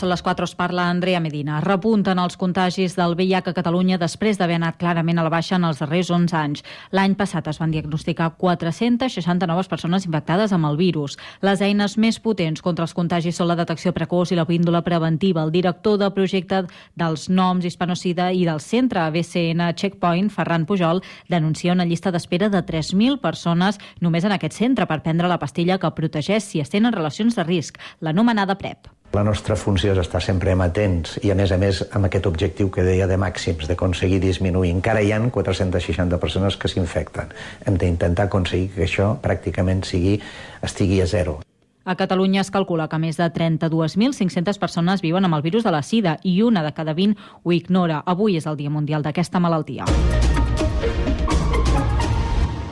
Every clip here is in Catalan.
Són les 4, es parla Andrea Medina. Repunten els contagis del VIH a Catalunya després d'haver anat clarament a la baixa en els darrers 11 anys. L'any passat es van diagnosticar 460 noves persones infectades amb el virus. Les eines més potents contra els contagis són la detecció precoç i la píndola preventiva. El director de projecte dels noms hispanocida i del centre BCN Checkpoint, Ferran Pujol, denuncia una llista d'espera de 3.000 persones només en aquest centre per prendre la pastilla que protegeix si es tenen relacions de risc, l'anomenada PrEP. La nostra funció és estar sempre amatents i, a més a més, amb aquest objectiu que deia de màxims, d'aconseguir disminuir. Encara hi han 460 persones que s'infecten. Hem d'intentar aconseguir que això pràcticament sigui, estigui a zero. A Catalunya es calcula que més de 32.500 persones viuen amb el virus de la sida i una de cada 20 ho ignora. Avui és el Dia Mundial d'aquesta malaltia.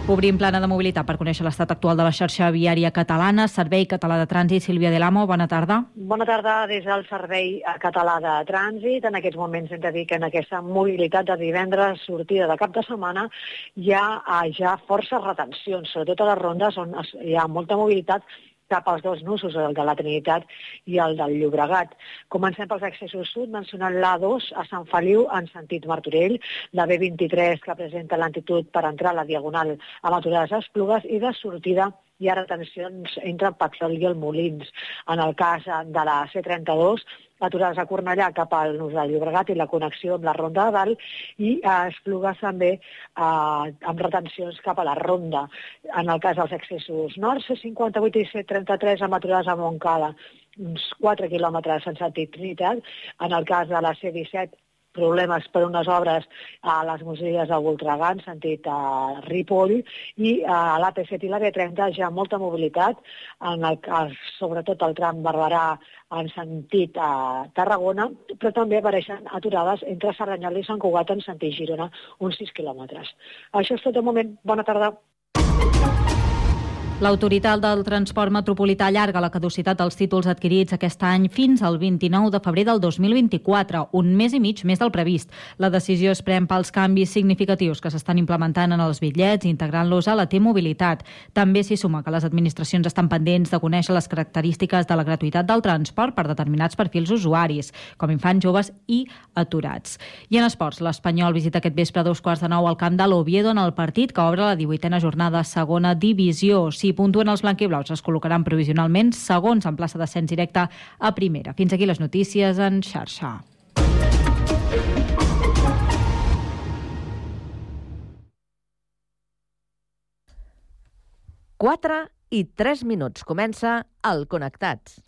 Obrim plana de mobilitat per conèixer l'estat actual de la xarxa viària catalana. Servei Català de Trànsit, Sílvia de l'Amo, bona tarda. Bona tarda des del Servei Català de Trànsit. En aquests moments hem de dir que en aquesta mobilitat de divendres, sortida de cap de setmana, hi ha ja forces retencions, sobretot a les rondes on hi ha molta mobilitat cap als dos nusos, el de la Trinitat i el del Llobregat. Comencem pels accessos sud, mencionant l'A2 a Sant Feliu en sentit Martorell, la B23 que presenta l'antitud per entrar a la Diagonal a Esplugues i de sortida hi ha retencions entre Patrol i el Molins. En el cas de la C32 aturades a Cornellà cap al Nus del Llobregat i la connexió amb la Ronda de Dalt i a Esplugues també eh, amb retencions cap a la Ronda. En el cas dels accessos nord, C58 i C33 amb aturades a Montcada uns 4 quilòmetres en sentit Trinitat. En el cas de la C17 problemes per unes obres a les Musees de Voltregà, en sentit a Ripoll, i a l'AP7 i la B30 ja molta mobilitat, en el sobretot el tram Barberà en sentit a Tarragona, però també apareixen aturades entre Saranyal i Sant Cugat en sentit Girona, uns 6 quilòmetres. Això és tot de moment. Bona tarda. L'autoritat del transport metropolità allarga la caducitat dels títols adquirits aquest any fins al 29 de febrer del 2024, un mes i mig més del previst. La decisió es pren pels canvis significatius que s'estan implementant en els bitllets, integrant-los a la T-mobilitat. També s'hi suma que les administracions estan pendents de conèixer les característiques de la gratuïtat del transport per determinats perfils usuaris, com infants, joves i aturats. I en esports, l'Espanyol visita aquest vespre a dos quarts de nou al camp de l'Oviedo en el partit que obre la 18a jornada segona divisió. Si si puntuen els blanquiblaus es col·locaran provisionalment segons en plaça d'ascens directe a primera. Fins aquí les notícies en xarxa. Quatre i tres minuts. Comença el Connectats.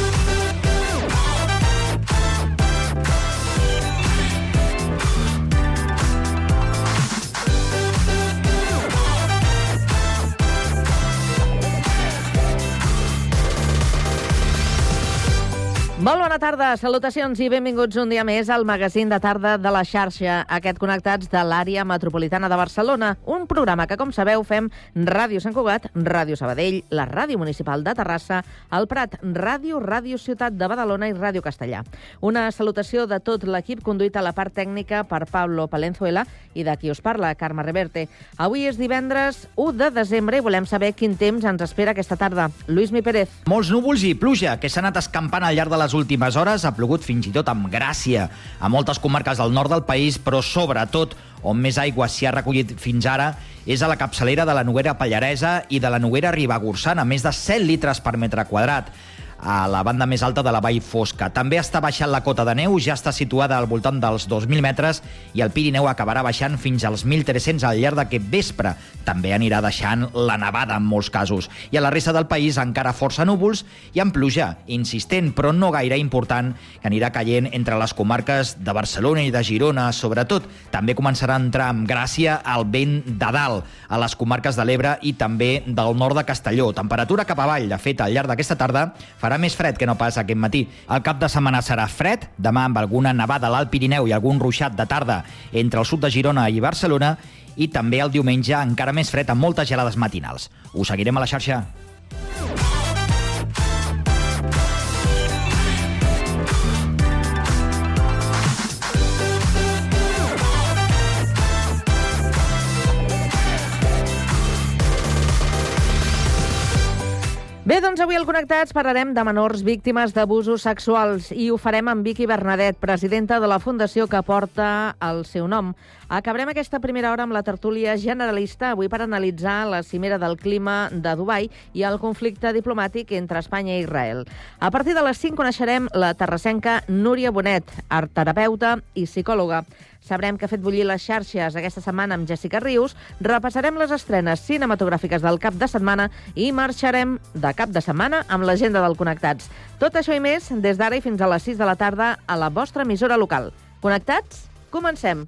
Molt bona tarda, salutacions i benvinguts un dia més al magazín de tarda de la xarxa, aquest Connectats de l'àrea metropolitana de Barcelona, un programa que, com sabeu, fem Ràdio Sant Cugat, Ràdio Sabadell, la Ràdio Municipal de Terrassa, el Prat, Ràdio, Ràdio Ciutat de Badalona i Ràdio Castellà. Una salutació de tot l'equip conduït a la part tècnica per Pablo Palenzuela i de qui us parla, Carme Reverte. Avui és divendres 1 de desembre i volem saber quin temps ens espera aquesta tarda. Lluís Mi Pérez. Molts núvols i pluja que s'han anat escampant al llarg de les les últimes hores ha plogut fins i tot amb gràcia a moltes comarques del nord del país, però sobretot on més aigua s'hi ha recollit fins ara és a la capçalera de la Noguera Pallaresa i de la Noguera Ribagorçana, més de 100 litres per metre quadrat a la banda més alta de la Vall Fosca. També està baixant la cota de neu, ja està situada al voltant dels 2.000 metres i el Pirineu acabarà baixant fins als 1.300 al llarg d'aquest vespre. També anirà deixant la nevada en molts casos. I a la resta del país encara força núvols i amb pluja, insistent però no gaire important, que anirà caient entre les comarques de Barcelona i de Girona, sobretot. També començarà a entrar amb gràcia el vent de dalt a les comarques de l'Ebre i també del nord de Castelló. Temperatura cap avall, de fet, al llarg d'aquesta tarda farà farà més fred que no pas aquest matí. El cap de setmana serà fred, demà amb alguna nevada a l'Alt Pirineu i algun ruixat de tarda entre el sud de Girona i Barcelona, i també el diumenge encara més fred amb moltes gelades matinals. Us seguirem a la xarxa. Bé, doncs avui al Connectats parlarem de menors víctimes d'abusos sexuals i ho farem amb Vicky Bernadet, presidenta de la fundació que porta el seu nom. Acabarem aquesta primera hora amb la tertúlia generalista, avui per analitzar la cimera del clima de Dubai i el conflicte diplomàtic entre Espanya i Israel. A partir de les 5 coneixerem la terrassenca Núria Bonet, art terapeuta i psicòloga. Sabrem que ha fet bullir les xarxes aquesta setmana amb Jessica Rius, repassarem les estrenes cinematogràfiques del cap de setmana i marxarem de cap de setmana amb l'agenda del Connectats. Tot això i més des d'ara i fins a les 6 de la tarda a la vostra emissora local. Connectats? Comencem!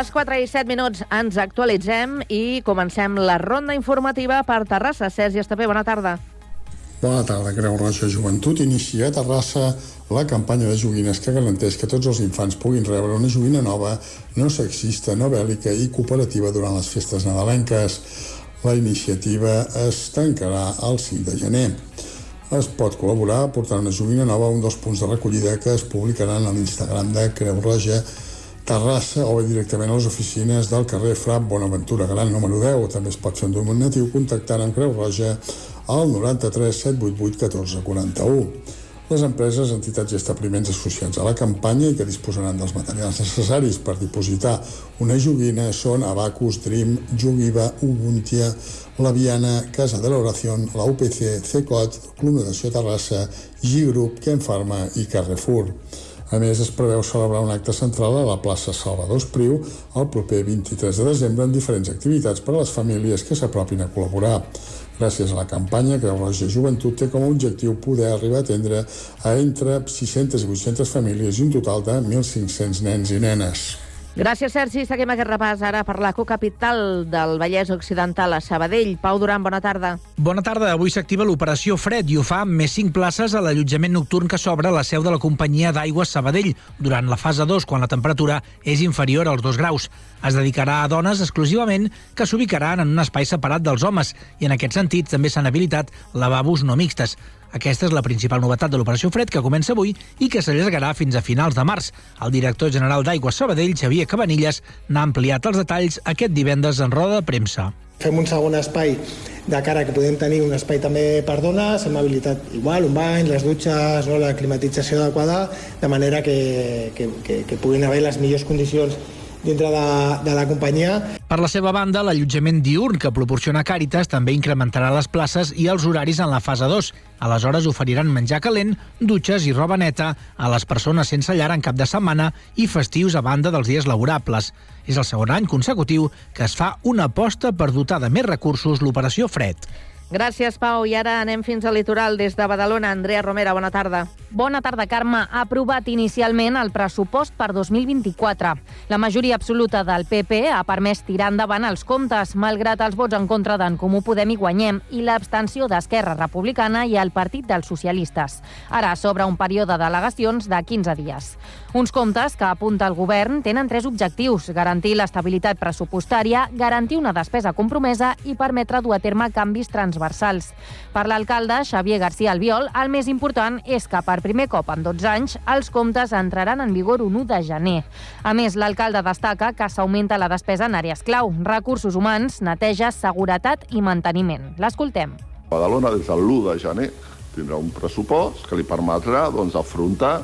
Les 4 i 7 minuts ens actualitzem i comencem la ronda informativa per Terrassa. Sergi Estapé, bona tarda. Bona tarda, Creu Roja Joventut inicia a Terrassa la campanya de joguines que garanteix que tots els infants puguin rebre una joguina nova, no sexista, no bèl·lica i cooperativa durant les festes nadalenques. La iniciativa es tancarà el 5 de gener. Es pot col·laborar portant una joguina nova a un dels punts de recollida que es publicaran a l'Instagram de Creu Roja Terrassa o bé directament a les oficines del carrer Frap Bonaventura Gran número 10 o també es pot fer un donatiu contactant amb Creu Roja al 93 788 14 41. Les empreses, entitats i establiments associats a la campanya i que disposaran dels materials necessaris per dipositar una joguina són Abacus, Dream, Jugiva, Ubuntia, La Viana, Casa de l'Oración, la UPC, CECOT, Club Natació Terrassa, G-Group, Ken Pharma i Carrefour. A més, es preveu celebrar un acte central a la plaça Salvador Espriu el proper 23 de desembre amb diferents activitats per a les famílies que s'apropin a col·laborar. Gràcies a la campanya, Creu Roja Joventut té com a objectiu poder arribar a atendre a entre 600 i 800 famílies i un total de 1.500 nens i nenes. Gràcies, Sergi. Seguim aquest repàs ara per la cocapital del Vallès Occidental a Sabadell. Pau Duran, bona tarda. Bona tarda. Avui s'activa l'operació Fred i ho fa amb més 5 places a l'allotjament nocturn que s'obre a la seu de la companyia d'aigües Sabadell durant la fase 2, quan la temperatura és inferior als 2 graus. Es dedicarà a dones exclusivament que s'ubicaran en un espai separat dels homes i en aquest sentit també s'han habilitat lavabos no mixtes. Aquesta és la principal novetat de l'operació Fred que comença avui i que s'allargarà fins a finals de març. El director general d'Aigües Sabadell, Xavier Cabanilles, n'ha ampliat els detalls aquest divendres en roda de premsa. Fem un segon espai de cara que podem tenir un espai també per dones, hem habilitat igual un bany, les dutxes, no, la climatització adequada, de manera que, que, que, que puguin haver les millors condicions dintre de, de la companyia. Per la seva banda, l'allotjament diurn que proporciona Càritas també incrementarà les places i els horaris en la fase 2. Aleshores oferiran menjar calent, dutxes i roba neta a les persones sense llar en cap de setmana i festius a banda dels dies laborables. És el segon any consecutiu que es fa una aposta per dotar de més recursos l'operació Fred. Gràcies, Pau. I ara anem fins al litoral. Des de Badalona, Andrea Romera, bona tarda. Bona tarda, Carme. Ha aprovat inicialment el pressupost per 2024. La majoria absoluta del PP ha permès tirar endavant els comptes, malgrat els vots en contra d'en Comú Podem i Guanyem i l'abstenció d'Esquerra Republicana i el Partit dels Socialistes. Ara s'obre un període d'al·legacions de 15 dies. Uns comptes que apunta el govern tenen tres objectius. Garantir l'estabilitat pressupostària, garantir una despesa compromesa i permetre dur a terme canvis transversals. Per l'alcalde, Xavier García Albiol, el més important és que per primer cop en 12 anys els comptes entraran en vigor un 1 de gener. A més, l'alcalde destaca que s'augmenta la despesa en àrees clau, recursos humans, neteja, seguretat i manteniment. L'escoltem. Badalona des de l'1 de gener tindrà un pressupost que li permetrà doncs, afrontar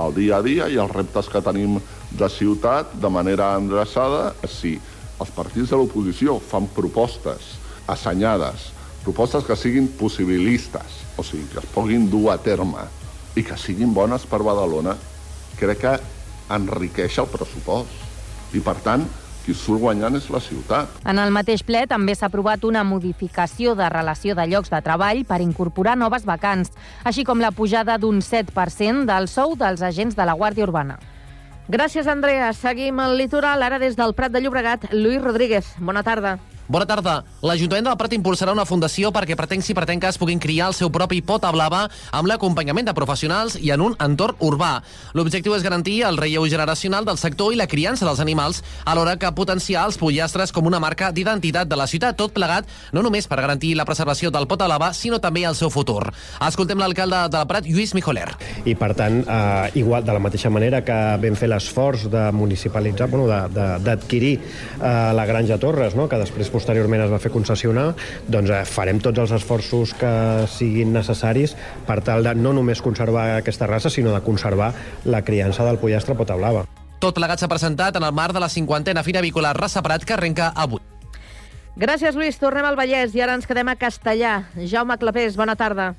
el dia a dia i els reptes que tenim de ciutat de manera endreçada, si els partits de l'oposició fan propostes assenyades, propostes que siguin possibilistes, o sigui, que es puguin dur a terme i que siguin bones per Badalona, crec que enriqueix el pressupost. I, per tant, qui surt guanyant és la ciutat. En el mateix ple també s'ha aprovat una modificació de relació de llocs de treball per incorporar noves vacants, així com la pujada d'un 7% del sou dels agents de la Guàrdia Urbana. Gràcies, Andrea. Seguim al litoral, ara des del Prat de Llobregat. Lluís Rodríguez, bona tarda. Bona tarda. L'Ajuntament del Prat impulsarà una fundació perquè pretencs i pretenques puguin criar el seu propi pota blava amb l'acompanyament de professionals i en un entorn urbà. L'objectiu és garantir el relleu generacional del sector i la criança dels animals, alhora que potenciar els pollastres com una marca d'identitat de la ciutat, tot plegat no només per garantir la preservació del pota blava, sinó també el seu futur. Escoltem l'alcalde del Prat, Lluís Mijoler. i per tant, eh, igual de la mateixa manera que vam fer l'esforç de municipalitzar, bueno, de- de- d'adquirir eh, la Granja Torres, no? que després posteriorment es va fer concessionar, doncs eh, farem tots els esforços que siguin necessaris per tal de no només conservar aquesta raça, sinó de conservar la criança del pollastre pota blava. Tot plegat s'ha presentat en el marc de la cinquantena Fira Avícola Raça Prat que arrenca avui. Gràcies, Lluís. Tornem al Vallès i ara ens quedem a Castellà. Jaume Clapés, bona tarda.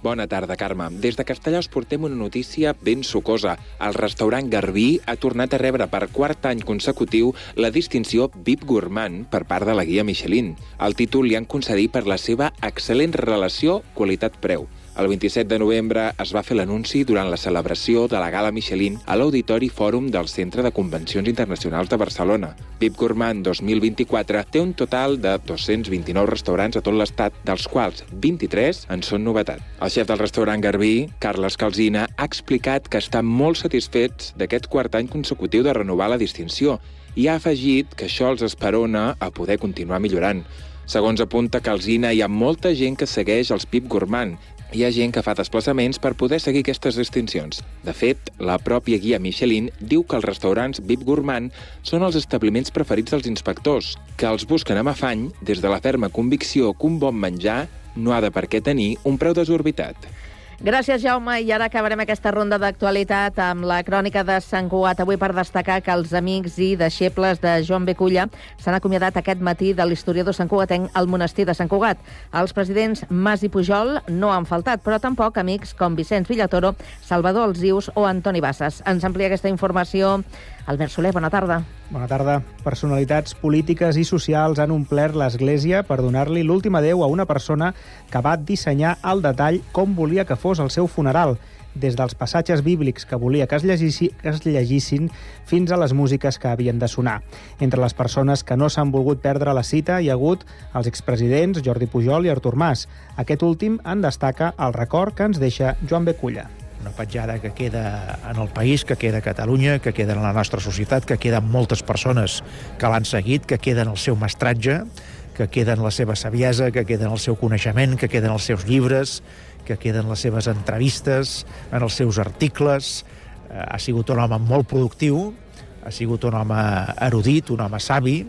Bona tarda, Carme. Des de Castellà us portem una notícia ben sucosa. El restaurant Garbí ha tornat a rebre per quart any consecutiu la distinció VIP Gourmand per part de la guia Michelin. El títol li han concedit per la seva excel·lent relació qualitat-preu. El 27 de novembre es va fer l'anunci durant la celebració de la Gala Michelin a l'Auditori Fòrum del Centre de Convencions Internacionals de Barcelona. VIP Gourmand 2024 té un total de 229 restaurants a tot l'estat, dels quals 23 en són novetat. El xef del restaurant Garbí, Carles Calzina, ha explicat que està molt satisfets d'aquest quart any consecutiu de renovar la distinció i ha afegit que això els esperona a poder continuar millorant. Segons apunta Calzina, hi ha molta gent que segueix els Pip Gourmand hi ha gent que fa desplaçaments per poder seguir aquestes distincions. De fet, la pròpia guia Michelin diu que els restaurants VIP Gourmand són els establiments preferits dels inspectors, que els busquen amb afany des de la ferma convicció que un bon menjar no ha de per què tenir un preu desorbitat. Gràcies, Jaume. I ara acabarem aquesta ronda d'actualitat amb la crònica de Sant Cugat. Avui per destacar que els amics i deixebles de Joan Beculla s'han acomiadat aquest matí de l'historiador Sant Cugatenc al monestir de Sant Cugat. Els presidents Mas i Pujol no han faltat, però tampoc amics com Vicenç Villatoro, Salvador Alzius o Antoni Bassas. Ens amplia aquesta informació Albert Soler, bona tarda. Bona tarda. Personalitats polítiques i socials han omplert l'Església per donar-li l'últim adeu a una persona que va dissenyar al detall com volia que fos el seu funeral, des dels passatges bíblics que volia que es, llegissi, que es llegissin fins a les músiques que havien de sonar. Entre les persones que no s'han volgut perdre la cita hi ha hagut els expresidents Jordi Pujol i Artur Mas. Aquest últim en destaca el record que ens deixa Joan Beculla una petjada que queda en el país, que queda a Catalunya, que queda en la nostra societat, que queda en moltes persones que l'han seguit, que queda en el seu mestratge, que queda en la seva saviesa, que queda en el seu coneixement, que queda en els seus llibres, que queda en les seves entrevistes, en els seus articles. Eh, Ha sigut un home molt productiu, ha sigut un home erudit, un home savi,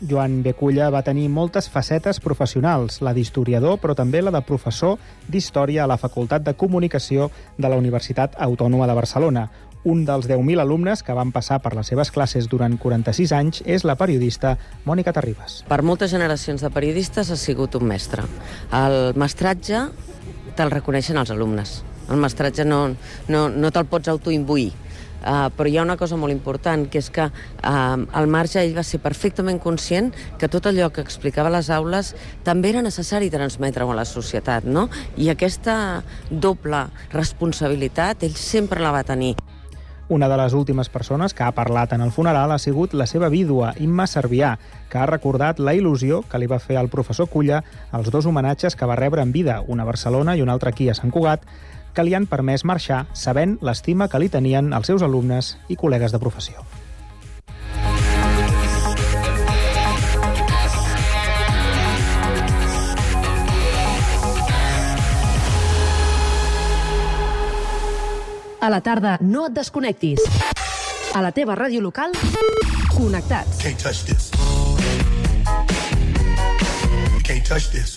Joan Beculla va tenir moltes facetes professionals, la d'historiador, però també la de professor d'Història a la Facultat de Comunicació de la Universitat Autònoma de Barcelona. Un dels 10.000 alumnes que van passar per les seves classes durant 46 anys és la periodista Mònica Terribas. Per moltes generacions de periodistes ha sigut un mestre. El mestratge te'l reconeixen els alumnes. El mestratge no, no, no te'l pots autoimbuir. Uh, però hi ha una cosa molt important, que és que uh, al marge ell va ser perfectament conscient que tot allò que explicava a les aules també era necessari transmetre-ho a la societat, no? I aquesta doble responsabilitat ell sempre la va tenir. Una de les últimes persones que ha parlat en el funeral ha sigut la seva vídua, Imma Servià, que ha recordat la il·lusió que li va fer al professor Culla els dos homenatges que va rebre en vida, una a Barcelona i un altre aquí a Sant Cugat, que li han permès marxar sabent l'estima que li tenien els seus alumnes i col·legues de professió. A la tarda, no et desconnectis. A la teva ràdio local, connectats. Can't touch this. Can't touch this.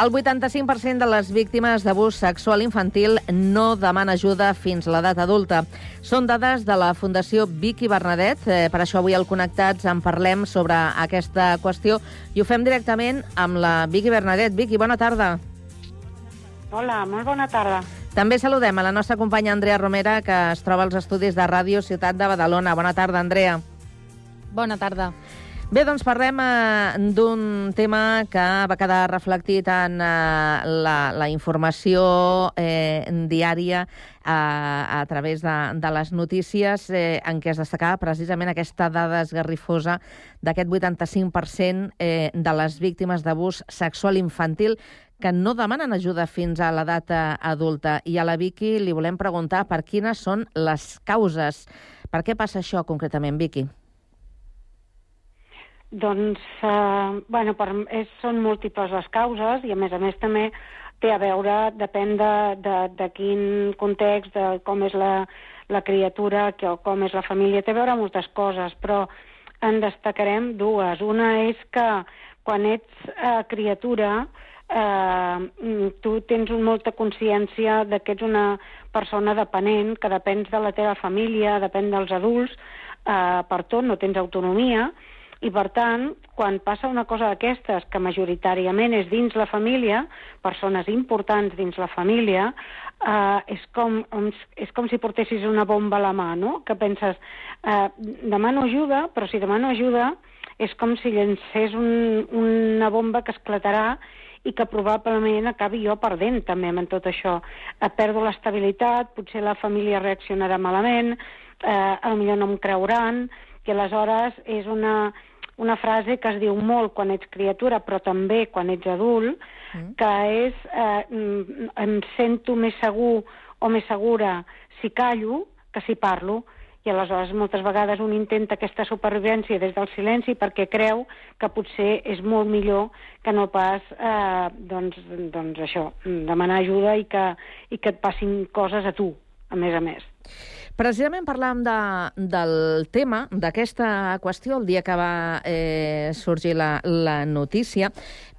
El 85% de les víctimes d'abús sexual infantil no demana ajuda fins a l'edat adulta. Són dades de la Fundació Vicky Bernadet. Eh, per això avui al Connectats en parlem sobre aquesta qüestió i ho fem directament amb la Vicky Bernadet. Vicky, bona tarda. Hola, molt bona tarda. També saludem a la nostra companya Andrea Romera, que es troba als estudis de Ràdio Ciutat de Badalona. Bona tarda, Andrea. Bona tarda. Bé, doncs parlem eh, d'un tema que va quedar reflectit en eh, la, la informació eh, diària eh, a través de, de les notícies eh, en què es destacava precisament aquesta dada esgarrifosa d'aquest 85% eh, de les víctimes d'abús sexual infantil que no demanen ajuda fins a l'edat eh, adulta. I a la Vicky li volem preguntar per quines són les causes. Per què passa això concretament, Vicky? Doncs, eh, bueno, per, és, són múltiples les causes i, a més a més, també té a veure, depèn de, de, de quin context, de com és la, la criatura, que, o com és la família, té a veure moltes coses, però en destacarem dues. Una és que quan ets eh, criatura eh, tu tens molta consciència de que ets una persona dependent, que depens de la teva família, depèn dels adults, eh, per tot, no tens autonomia, i per tant, quan passa una cosa d'aquestes, que majoritàriament és dins la família, persones importants dins la família, eh, és, com, és com si portessis una bomba a la mà, no? Que penses, eh, demano ajuda, però si demano ajuda és com si llancés un, una bomba que esclatarà i que probablement acabi jo perdent també amb tot això. Eh, perdo l'estabilitat, potser la família reaccionarà malament, eh, potser no em creuran, i aleshores és una, una frase que es diu molt quan ets criatura, però també quan ets adult, mm. que és eh, mm, em sento més segur o més segura si callo que si parlo, i aleshores moltes vegades un intenta aquesta supervivència des del silenci perquè creu que potser és molt millor que no pas eh, doncs, doncs això, demanar ajuda i que, i que et passin coses a tu, a més a més. Precisament parlàvem de, del tema, d'aquesta qüestió, el dia que va eh, sorgir la, la notícia,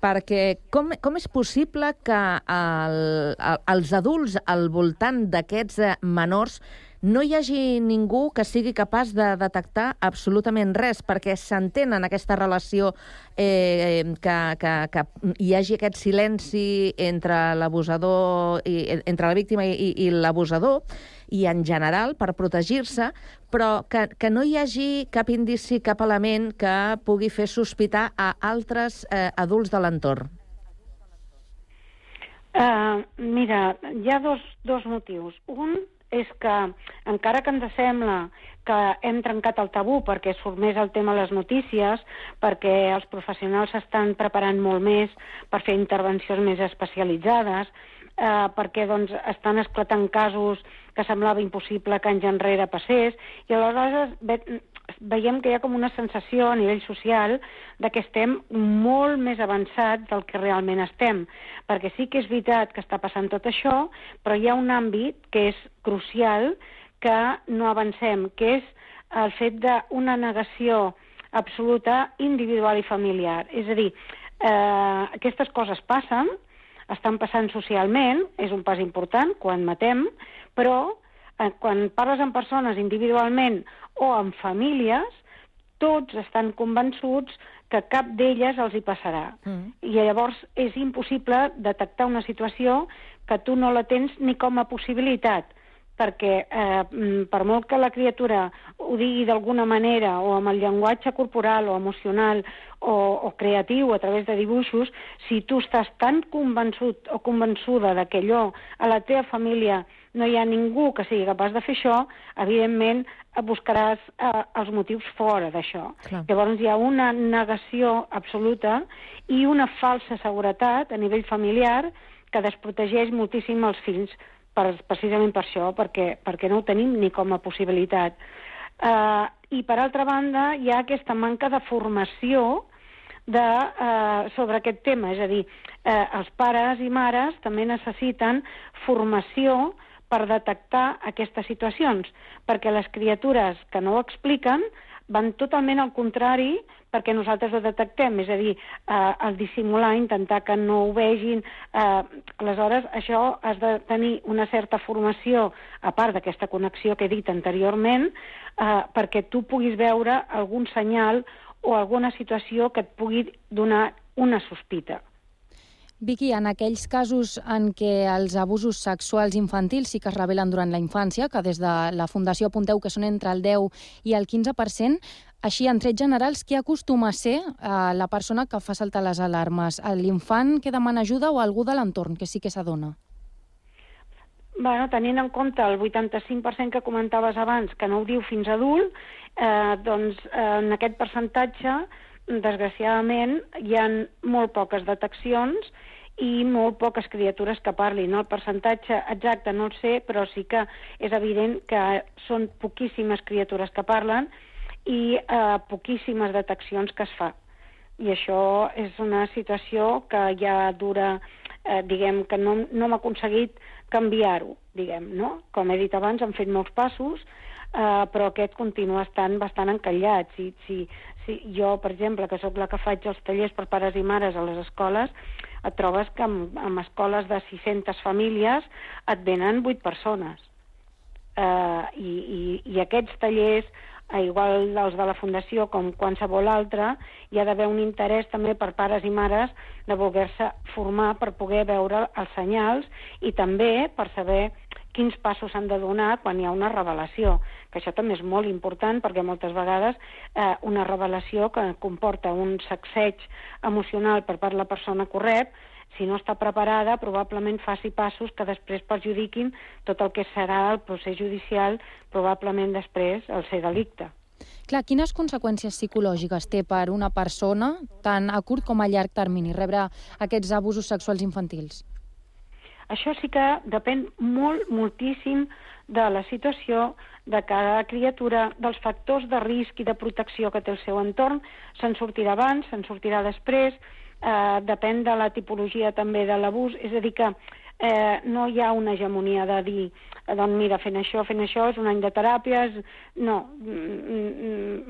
perquè com, com és possible que el, el, els adults al voltant d'aquests eh, menors no hi hagi ningú que sigui capaç de detectar absolutament res, perquè s'entén en aquesta relació eh, que, que, que hi hagi aquest silenci entre l'abusador, i entre la víctima i, i l'abusador, i en general per protegir-se, però que, que no hi hagi cap indici, cap element que pugui fer sospitar a altres eh, adults de l'entorn. Uh, mira, hi ha dos, dos motius. Un és que, encara que ens sembla que hem trencat el tabú perquè surt més el tema a les notícies, perquè els professionals s'estan preparant molt més per fer intervencions més especialitzades, eh, perquè doncs, estan esclatant casos que semblava impossible que anys enrere passés, i aleshores veiem que hi ha com una sensació a nivell social de que estem molt més avançats del que realment estem, perquè sí que és veritat que està passant tot això, però hi ha un àmbit que és crucial que no avancem, que és el fet d'una negació absoluta individual i familiar. És a dir, eh, aquestes coses passen, estan passant socialment, és un pas important quan matem, però quan parles amb persones individualment o amb famílies, tots estan convençuts que cap d'elles els hi passarà. Mm. I llavors és impossible detectar una situació que tu no la tens ni com a possibilitat, perquè eh, mm, per molt que la criatura ho digui d'alguna manera o amb el llenguatge corporal o emocional o, o creatiu a través de dibuixos, si tu estàs tan convençut o convençuda de que allò a la teva família no hi ha ningú que sigui capaç de fer això, evidentment eh, buscaràs eh, els motius fora d'això. Llavors hi ha una negació absoluta i una falsa seguretat a nivell familiar que desprotegeix moltíssim els fills per, precisament per això, perquè, perquè no ho tenim ni com a possibilitat. Uh, I, per altra banda, hi ha aquesta manca de formació de, uh, sobre aquest tema, és a dir, uh, els pares i mares també necessiten formació per detectar aquestes situacions, perquè les criatures que no ho expliquen van totalment al contrari perquè nosaltres ho detectem, és a dir, eh, el dissimular, intentar que no ho vegin. Eh, aleshores, això has de tenir una certa formació, a part d'aquesta connexió que he dit anteriorment, eh, perquè tu puguis veure algun senyal o alguna situació que et pugui donar una sospita. Vicky, en aquells casos en què els abusos sexuals infantils sí que es revelen durant la infància, que des de la Fundació apunteu que són entre el 10 i el 15%, així, en trets generals, qui acostuma a ser eh, la persona que fa saltar les alarmes? L'infant que demana ajuda o algú de l'entorn que sí que s'adona? Bueno, tenint en compte el 85% que comentaves abans, que no ho diu fins adult, eh, doncs eh, en aquest percentatge, desgraciadament, hi han molt poques deteccions i molt poques criatures que parlin. El percentatge exacte no el sé, però sí que és evident que són poquíssimes criatures que parlen i eh, poquíssimes deteccions que es fa. I això és una situació que ja dura, eh, diguem, que no, no hem aconseguit canviar-ho, diguem, no? Com he dit abans, han fet molts passos, eh, però aquest continua estant bastant encallat. Si, si, si jo, per exemple, que sóc la que faig els tallers per pares i mares a les escoles, et trobes que en, en escoles de 600 famílies et venen 8 persones. Eh, i, i, I aquests tallers igual dels de la Fundació com qualsevol altre, hi ha d'haver un interès també per pares i mares de voler-se formar per poder veure els senyals i també per saber quins passos s'han de donar quan hi ha una revelació, que això també és molt important perquè moltes vegades eh, una revelació que comporta un sacseig emocional per part de la persona rep, si no està preparada, probablement faci passos que després perjudiquin tot el que serà el procés judicial, probablement després el ser delicte. Clar, quines conseqüències psicològiques té per una persona, tant a curt com a llarg termini, rebre aquests abusos sexuals infantils? Això sí que depèn molt, moltíssim de la situació de cada criatura, dels factors de risc i de protecció que té el seu entorn. Se'n sortirà abans, se'n sortirà després, eh, depèn de la tipologia també de l'abús, és a dir que eh, no hi ha una hegemonia de dir eh, doncs mira, fent això, fent això, és un any de teràpies... No,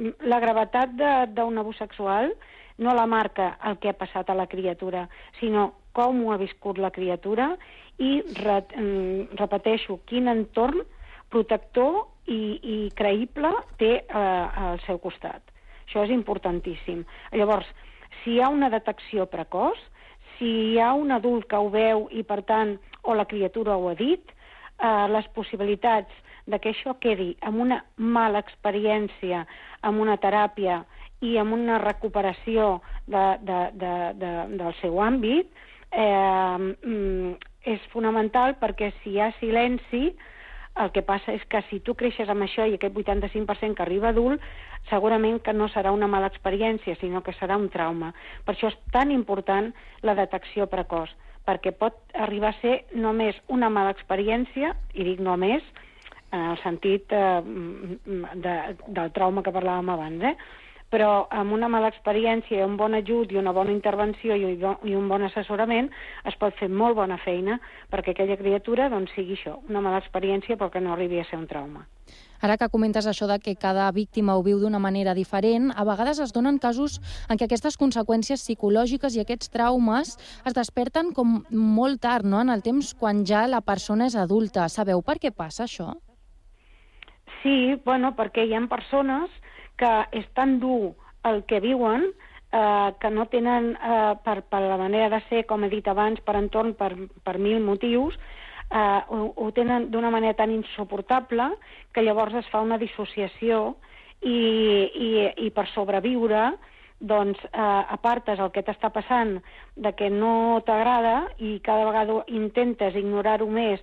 Mm, la gravetat d'un abús sexual no la marca el que ha passat a la criatura, sinó com ho ha viscut la criatura i, re, mm, repeteixo, quin entorn protector i, i creïble té eh, al seu costat. Això és importantíssim. Llavors, si hi ha una detecció precoç, si hi ha un adult que ho veu i, per tant, o la criatura ho ha dit, eh, les possibilitats de que això quedi amb una mala experiència, amb una teràpia i amb una recuperació de, de, de, de, del seu àmbit, eh, mm, és fonamental perquè si hi ha silenci, el que passa és que si tu creixes amb això i aquest 85% que arriba adult, segurament que no serà una mala experiència, sinó que serà un trauma. Per això és tan important la detecció precoç, perquè pot arribar a ser només una mala experiència, i dic només, en el sentit eh, de, del trauma que parlàvem abans, eh? Però amb una mala experiència un bon ajut i una bona intervenció i un, i un bon assessorament es pot fer molt bona feina perquè aquella criatura doncs, sigui això, una mala experiència però que no arribi a ser un trauma. Ara que comentes això de que cada víctima ho viu d'una manera diferent, a vegades es donen casos en què aquestes conseqüències psicològiques i aquests traumes es desperten com molt tard, no?, en el temps quan ja la persona és adulta. Sabeu per què passa això? Sí, bueno, perquè hi ha persones que és tan dur el que viuen eh, que no tenen, eh, per, per la manera de ser, com he dit abans, per entorn, per, per mil motius, eh, ho, ho tenen d'una manera tan insuportable que llavors es fa una dissociació i, i, i per sobreviure doncs eh, apartes el que t'està passant de que no t'agrada i cada vegada intentes ignorar-ho més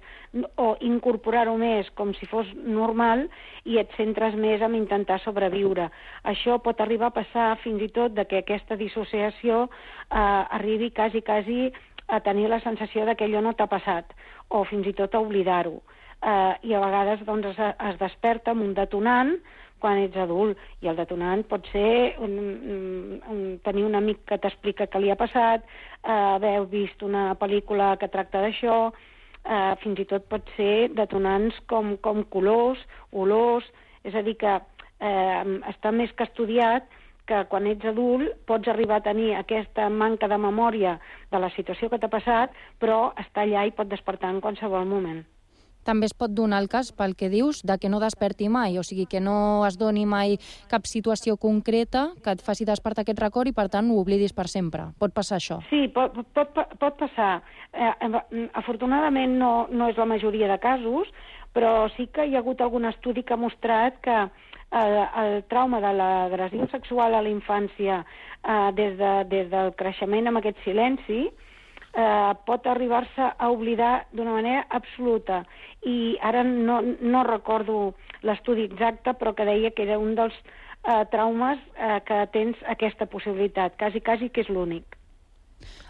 o incorporar-ho més com si fos normal i et centres més en intentar sobreviure. Això pot arribar a passar fins i tot de que aquesta dissociació eh, arribi quasi, quasi a tenir la sensació de que allò no t'ha passat o fins i tot a oblidar-ho. Eh, I a vegades doncs, es, es desperta amb un detonant quan ets adult. I el detonant pot ser un, un, un, tenir un amic que t'explica què li ha passat, eh, haver vist una pel·lícula que tracta d'això, eh, fins i tot pot ser detonants com, com colors, olors, és a dir que eh, està més que estudiat que quan ets adult pots arribar a tenir aquesta manca de memòria de la situació que t'ha passat, però està allà i pot despertar en qualsevol moment. També es pot donar el cas, pel que dius, de que no desperti mai, o sigui, que no es doni mai cap situació concreta que et faci despertar aquest record i, per tant, ho oblidis per sempre. Pot passar això? Sí, pot, pot, pot passar. Eh, afortunadament no, no és la majoria de casos, però sí que hi ha hagut algun estudi que ha mostrat que el, el trauma de l'agressió sexual a la infància eh, des, de, des del creixement amb aquest silenci eh, pot arribar-se a oblidar d'una manera absoluta. I ara no, no recordo l'estudi exacte, però que deia que era un dels eh, traumes eh, que tens aquesta possibilitat, quasi, quasi que és l'únic.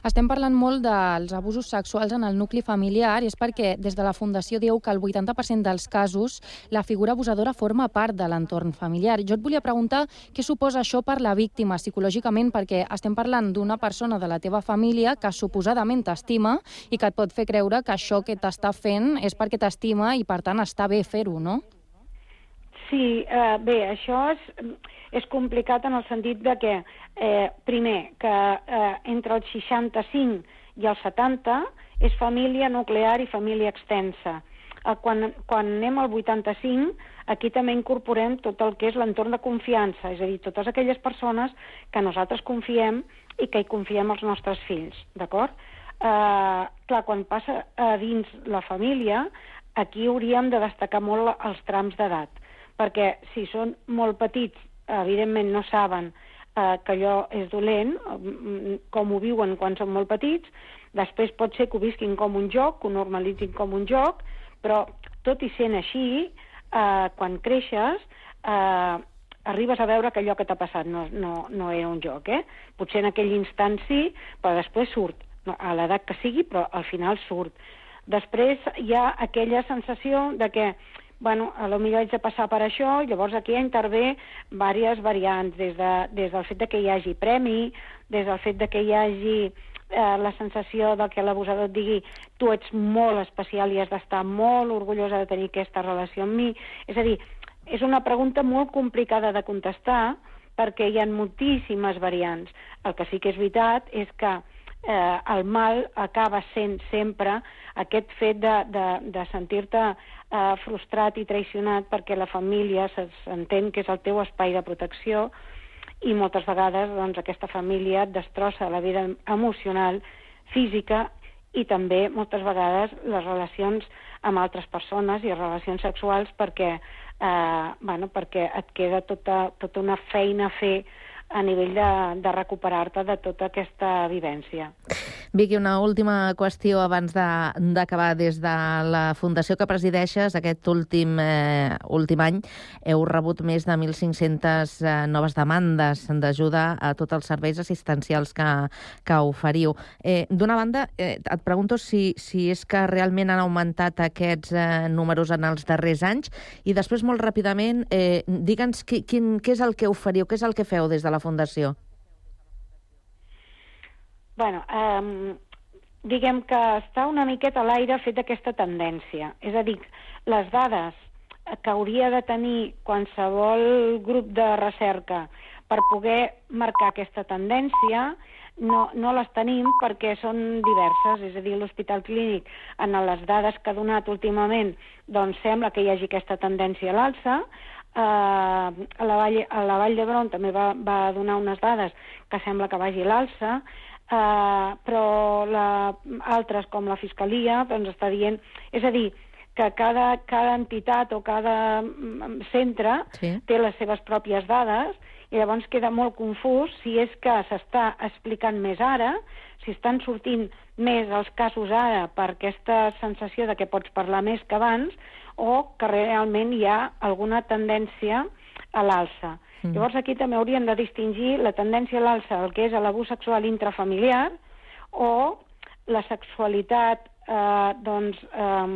Estem parlant molt dels abusos sexuals en el nucli familiar i és perquè des de la Fundació diu que el 80% dels casos la figura abusadora forma part de l'entorn familiar. Jo et volia preguntar què suposa això per la víctima psicològicament perquè estem parlant d'una persona de la teva família que suposadament t'estima i que et pot fer creure que això que t'està fent és perquè t'estima i per tant està bé fer-ho, no? Sí, eh, bé, això és, és complicat en el sentit de que, eh, primer, que eh, entre el 65 i el 70 és família nuclear i família extensa. Eh, quan, quan anem al 85, aquí també incorporem tot el que és l'entorn de confiança, és a dir, totes aquelles persones que nosaltres confiem i que hi confiem els nostres fills, d'acord? Eh, clar, quan passa a dins la família, aquí hauríem de destacar molt els trams d'edat perquè si són molt petits, evidentment no saben eh, que allò és dolent, mm, com ho viuen quan són molt petits, després pot ser que ho visquin com un joc, que ho normalitzin com un joc, però tot i sent així, eh, quan creixes, eh, arribes a veure que allò que t'ha passat no, no, no era un joc, eh? Potser en aquell instant sí, però després surt, a l'edat que sigui, però al final surt. Després hi ha aquella sensació de que bueno, a lo millor haig de passar per això, llavors aquí intervé diverses variants, des, de, des del fet de que hi hagi premi, des del fet de que hi hagi eh, la sensació de que l'abusador et digui tu ets molt especial i has d'estar molt orgullosa de tenir aquesta relació amb mi. És a dir, és una pregunta molt complicada de contestar perquè hi ha moltíssimes variants. El que sí que és veritat és que eh, el mal acaba sent sempre aquest fet de, de, de sentir-te eh, frustrat i traicionat perquè la família s'entén que és el teu espai de protecció i moltes vegades doncs, aquesta família et destrossa la vida emocional, física i també moltes vegades les relacions amb altres persones i relacions sexuals perquè, eh, bueno, perquè et queda tota, tota una feina a fer a nivell de, de recuperar-te de tota aquesta vivència. Vicky, una última qüestió abans d'acabar. De, Des de la fundació que presideixes, aquest últim, eh, últim any, heu rebut més de 1.500 eh, noves demandes d'ajuda a tots els serveis assistencials que, que oferiu. Eh, D'una banda, eh, et pregunto si, si és que realment han augmentat aquests eh, números en els darrers anys i després, molt ràpidament, eh, digue'ns quin, què és el que oferiu, què és el que feu des de la Fundació? bueno, eh, diguem que està una miqueta a l'aire fet aquesta tendència. És a dir, les dades que hauria de tenir qualsevol grup de recerca per poder marcar aquesta tendència no, no les tenim perquè són diverses, és a dir, l'Hospital Clínic, en les dades que ha donat últimament, doncs sembla que hi hagi aquesta tendència a l'alça, eh, a, la Vall, a la Vall d'Hebron també va, va donar unes dades que sembla que vagi l'alça, Uh, però la, altres, com la Fiscalia, ens està dient... És a dir, que cada, cada entitat o cada mm, centre Sí. té les seves pròpies dades i llavors queda molt confús si és que s'està explicant més ara, si estan sortint més els casos ara per aquesta sensació de que pots parlar més que abans o que realment hi ha alguna tendència a l'alça. Mm. Llavors aquí també hauríem de distingir la tendència a l'alça, el que és l'abús sexual intrafamiliar o la sexualitat eh, doncs, eh,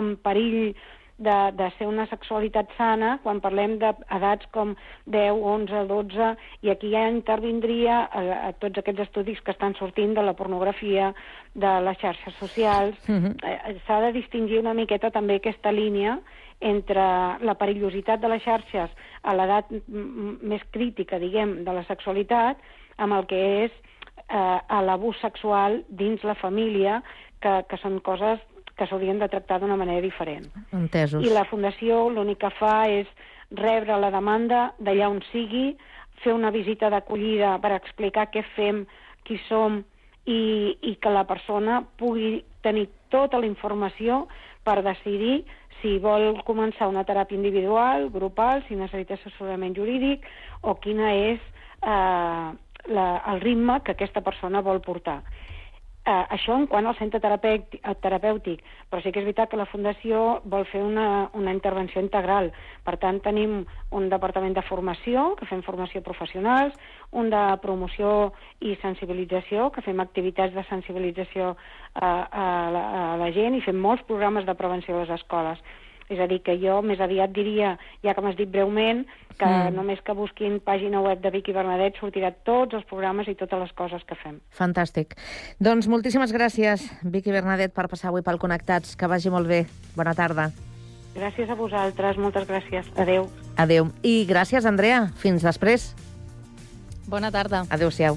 en perill de, de ser una sexualitat sana quan parlem d'edats com 10, 11, 12, i aquí ja intervindria a, a tots aquests estudis que estan sortint de la pornografia, de les xarxes socials. Mhm. Eh, S'ha de distingir una miqueta també aquesta línia entre la perillositat de les xarxes a l'edat més crítica, diguem, de la sexualitat, amb el que és eh, l'abús sexual dins la família, que, que són coses que s'haurien de tractar d'una manera diferent. Entesos. I la Fundació l'únic que fa és rebre la demanda d'allà on sigui, fer una visita d'acollida per explicar què fem, qui som, i, i que la persona pugui tenir tota la informació per decidir si vol començar una teràpia individual, grupal, si necessita assessorament jurídic o quina és eh, la, el ritme que aquesta persona vol portar. Eh, això en quant al centre eh, terapèutic, però sí que és veritat que la Fundació vol fer una, una intervenció integral. Per tant, tenim un departament de formació, que fem formació professionals, un de promoció i sensibilització, que fem activitats de sensibilització a, a, la, a la gent i fem molts programes de prevenció a les escoles. És a dir, que jo més aviat diria, ja que m'has dit breument, que Mm. mm. només que busquin pàgina web de Vicky Bernadet sortirà tots els programes i totes les coses que fem. Fantàstic. Doncs moltíssimes gràcies, Vicky Bernadet, per passar avui pel Connectats. Que vagi molt bé. Bona tarda. Gràcies a vosaltres, moltes gràcies. Adeu. Adeu. I gràcies, Andrea. Fins després. Bona tarda. Adéu-siau.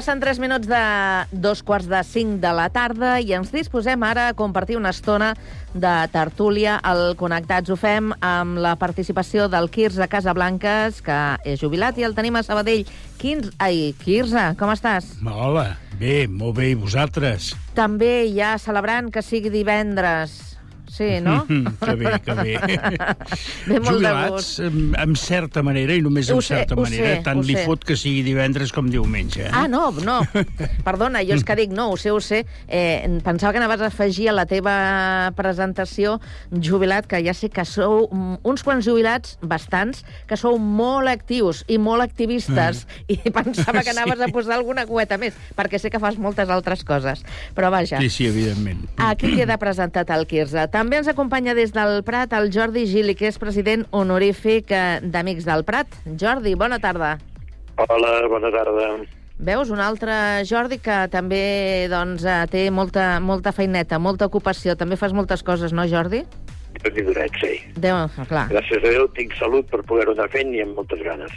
Passen 3 minuts de dos quarts de 5 de la tarda i ens disposem ara a compartir una estona de tertúlia al Connectats. Ho fem amb la participació del Quirze Casablanques, que és jubilat, i el tenim a Sabadell. Quins... Ai, Quirze, com estàs? Hola, bé, molt bé, i vosaltres? També ja celebrant que sigui divendres. Sí, no? que bé, que bé. Ve molt de Jubilats, gust. en, certa manera, i només en sé, certa manera, sé, tant li sé. fot que sigui divendres com diumenge. Eh? Ah, no, no. Perdona, jo és que dic, no, ho sé, ho sé. Eh, pensava que anaves a afegir a la teva presentació jubilat, que ja sé que sou mm, uns quants jubilats, bastants, que sou molt actius i molt activistes, i pensava que anaves Mm. Sí. a posar alguna cueta més, perquè sé que fas moltes altres coses. Però vaja, Sí, sí, evidentment. Aquí queda presentat el Quirze. També ens acompanya des del Prat el Jordi Gili, que és president honorífic eh, d'Amics del Prat. Jordi, bona tarda. Hola, bona tarda. Veus, un altre Jordi que també doncs, eh, té molta, molta feineta, molta ocupació. També fas moltes coses, no, Jordi? Déu n'hi donet, sí. Déu, clar. Gràcies a Déu tinc salut per poder-ho anar fent i amb moltes ganes.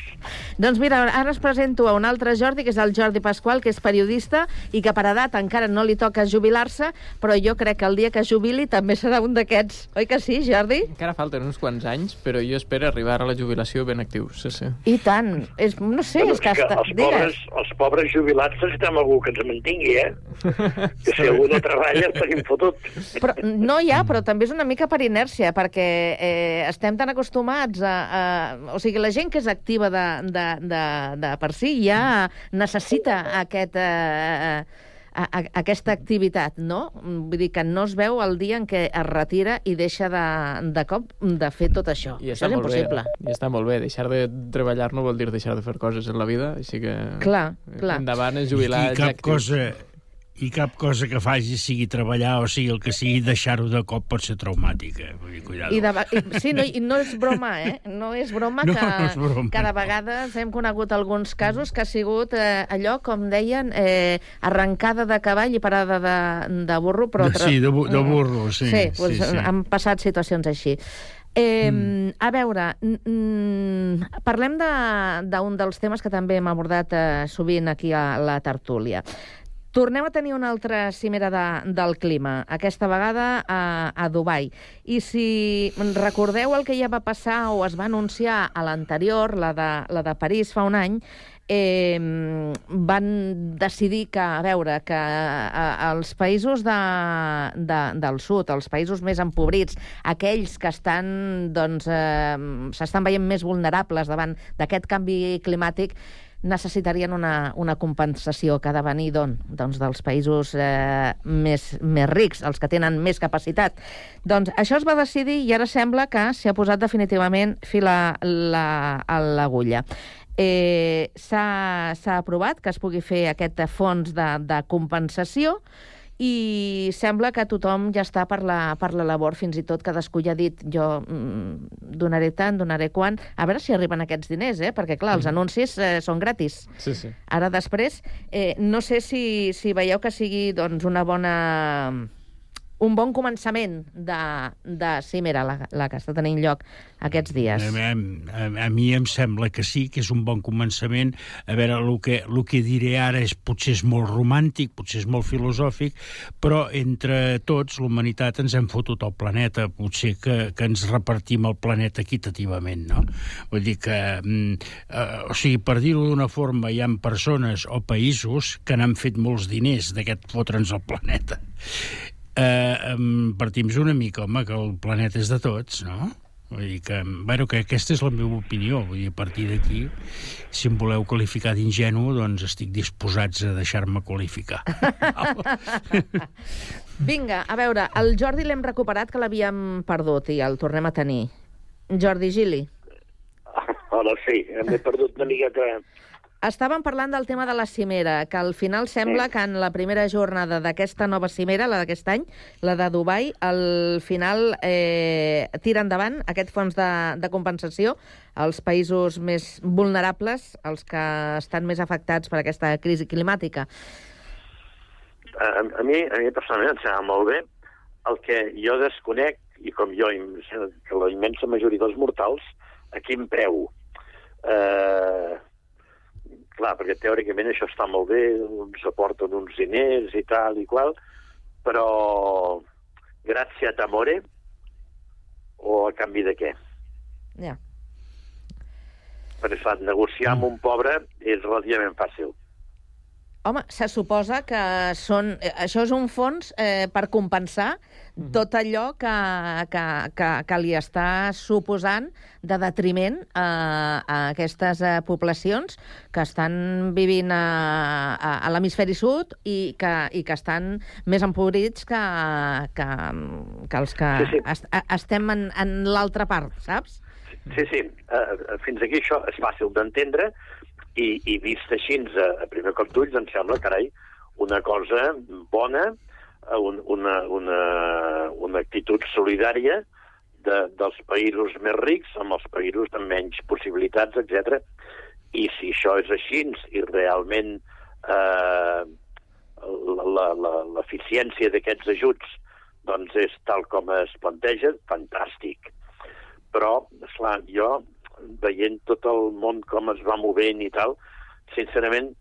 Doncs mira, ara es presento a un altre Jordi, que és el Jordi Pasqual, que és periodista i que per edat encara no li toca jubilar-se, però jo crec que el dia que jubili també serà un d'aquests. Oi que sí, Jordi? Encara falten uns quants anys, però jo espero arribar a la jubilació ben actiu, sí, sí. I tant. És, no sé, Bueno, és que... que Està... els, pobres, els pobres jubilats necessitem algú que ens mantingui, eh? Que si algú no treballa estaríem fotut. Però, no hi ha, però també és una mica per inèrcia, perquè eh, estem tan acostumats a, a... O sigui, la gent que és activa de, de de, de, per si ja necessita aquest... Eh, a, a, aquesta activitat, no? Vull dir que no es veu el dia en què es retira i deixa de, de cop de fer tot això. I això és impossible. Bé, I està molt bé. Deixar de treballar no vol dir deixar de fer coses en la vida, així que... Clar, clar. Endavant és jubilar I, i cap cosa i cap cosa que faci sigui treballar o sigui el que sigui deixar-ho de cop pot ser traumàtica. Vull dir, cuidado. I de, i, sí, no, i no és broma, eh? No és broma No, que no és broma. cada vegada hem conegut alguns casos que ha sigut eh, allò, com deien, eh, arrencada de cavall i parada de, de burro, però... De- sí, de bu- de burro, sí, Sí, sí, doncs, sí. han passat situacions així. Eh, mm. A veure, mm, parlem de- d'un dels temes que també hem abordat eh, sovint aquí a la tertúlia. Tornem a tenir una altra cimera de, del clima, aquesta vegada a, a Dubai. I si recordeu el que ja va passar o es va anunciar a l'anterior, la, de, la de París fa un any, eh, van decidir que, a veure, que eh, els països de, de, del sud, els països més empobrits, aquells que estan, doncs, eh, s'estan veient més vulnerables davant d'aquest canvi climàtic, necessitarien una, una compensació que ha de venir d'on? Doncs dels països eh, més, més rics, els que tenen més capacitat. Doncs això es va decidir i ara sembla que s'hi ha posat definitivament fil a la, l'agulla. Eh, S'ha s'ha aprovat que es pugui fer aquest fons de, de compensació i sembla que tothom ja està per la, per la labor, fins i tot cadascú ja ha dit jo mm, donaré tant, donaré quan, a veure si arriben aquests diners, eh? perquè clar, els anuncis eh, són gratis. Sí, sí. Ara després, eh, no sé si, si veieu que sigui doncs, una bona un bon començament de, de cimera, la, la que està tenint lloc aquests dies. A, a, a mi em sembla que sí, que és un bon començament. A veure, el que, el que diré ara és potser és molt romàntic, potser és molt filosòfic, però entre tots, l'humanitat, ens hem fotut el planeta. Potser que, que ens repartim el planeta equitativament, no? Vull dir que, mm, eh, o sigui, per dir-ho d'una forma, hi ha persones o països que n'han fet molts diners d'aquest fotre'ns el planeta. Eh, partim una mica, home, que el planeta és de tots, no? Vull dir que, bueno, que aquesta és la meva opinió. Vull dir, a partir d'aquí, si em voleu qualificar d'ingenu, doncs estic disposats a deixar-me qualificar. Vinga, a veure, el Jordi l'hem recuperat, que l'havíem perdut, i el tornem a tenir. Jordi Gili. Ara sí, hem perdut una miqueta... Estàvem parlant del tema de la cimera, que al final sembla que en la primera jornada d'aquesta nova cimera, la d'aquest any, la de Dubai, al final eh, tira endavant aquest fons de, de compensació als països més vulnerables, els que estan més afectats per aquesta crisi climàtica. A, a, mi, a mi personalment em sembla molt bé. El que jo desconec, i com jo, que la immensa majoria dels mortals, a quin preu? Eh, clar, perquè teòricament això està molt bé, ens aporten uns diners i tal i qual, però gràcia a t'amore o a canvi de què? Ja. Perquè, clar, negociar amb un pobre és relativament fàcil. Home, se suposa que són, eh, això és un fons eh, per compensar tot allò que, que, que, que li està suposant de detriment a, a aquestes eh, poblacions que estan vivint a, a, a l'hemisferi sud i que, i que estan més empobrits que, que, que els que Sí, sí. est, a- estem en, en l'altra part, saps? Sí, sí, uh, fins aquí això és fàcil d'entendre i, i vist així a, a primer cop d'ulls em sembla, carai, una cosa bona, eh, un, una, una, una actitud solidària de, dels països més rics amb els països amb menys possibilitats, etc. I si això és així i realment eh, l'eficiència d'aquests ajuts doncs és tal com es planteja, fantàstic però, esclar, jo, veient tot el món com es va movent i tal, sincerament,